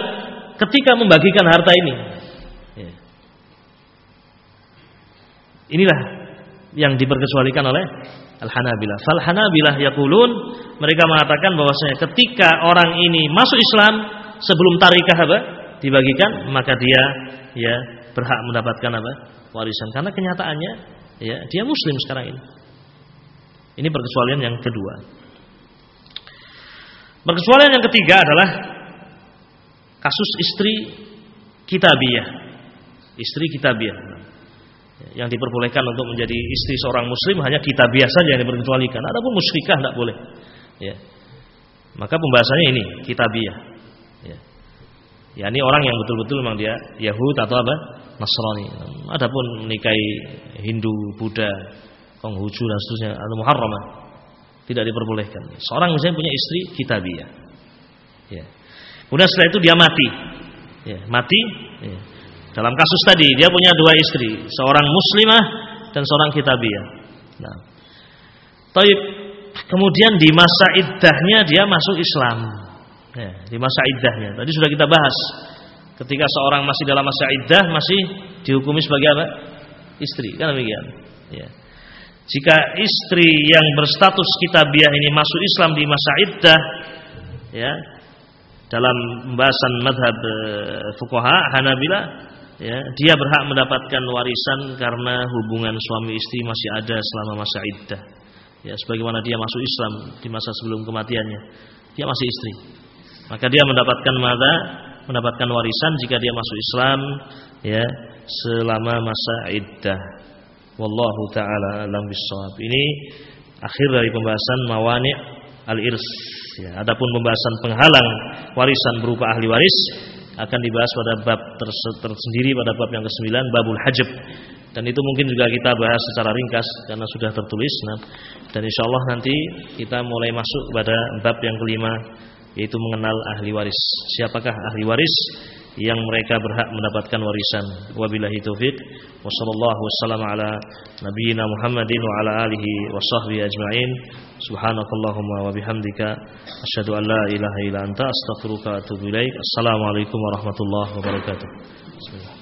ketika membagikan harta ini. Ya. Inilah yang diperkecualikan oleh Al-Hanabilah. Fal Hanabilah yaqulun mereka mengatakan bahwasanya ketika orang ini masuk Islam sebelum tarikah apa? dibagikan, maka dia ya berhak mendapatkan apa? warisan karena kenyataannya ya dia muslim sekarang ini. Ini perkecualian yang kedua. Perkecualian yang ketiga adalah kasus istri kitabiah. Istri kitabiah yang diperbolehkan untuk menjadi istri seorang muslim hanya kitabiah saja yang diperkecualikan. Adapun musyrikah tidak boleh. Ya. Maka pembahasannya ini kitabiah. Ya. Ya ini orang yang betul-betul memang dia Yahud atau apa? Nasrani. Adapun menikahi Hindu, Buddha, Konghucu dan seterusnya atau Muharramah tidak diperbolehkan. Seorang misalnya punya istri kitabiah. Ya. Kemudian setelah itu dia mati. Ya, mati. Ya. Dalam kasus tadi dia punya dua istri, seorang muslimah dan seorang kitabiah. Nah. Taib. Kemudian di masa iddahnya dia masuk Islam. Ya, di masa iddahnya. Tadi sudah kita bahas. Ketika seorang masih dalam masa iddah masih dihukumi sebagai apa? Istri, kan demikian. Ya. Jika istri yang berstatus kitabiah ini masuk Islam di masa iddah, ya, dalam pembahasan madhab e, fuqaha Hanabila ya, dia berhak mendapatkan warisan karena hubungan suami istri masih ada selama masa iddah. Ya, sebagaimana dia masuk Islam di masa sebelum kematiannya, dia masih istri. Maka dia mendapatkan mada, mendapatkan warisan jika dia masuk Islam ya selama masa iddah. Wallahu taala alam bisawab. Ini akhir dari pembahasan mawani al-irs Ya, adapun pembahasan penghalang warisan berupa ahli waris akan dibahas pada bab tersendiri pada bab yang ke-9 babul hajab. Dan itu mungkin juga kita bahas secara ringkas karena sudah tertulis. Nah, dan insyaallah nanti kita mulai masuk pada bab yang kelima yaitu mengenal ahli waris. Siapakah ahli waris yang mereka berhak mendapatkan warisan. Wabillahi taufik. Wassallallahu wasallam ala Muhammadin wa ala alihi wa sahbihi ajma'in. Subhanakallahumma wa bihamdika asyhadu an la ilaha illa anta astaghfiruka wa atubu ilaik. Assalamualaikum warahmatullahi wabarakatuh.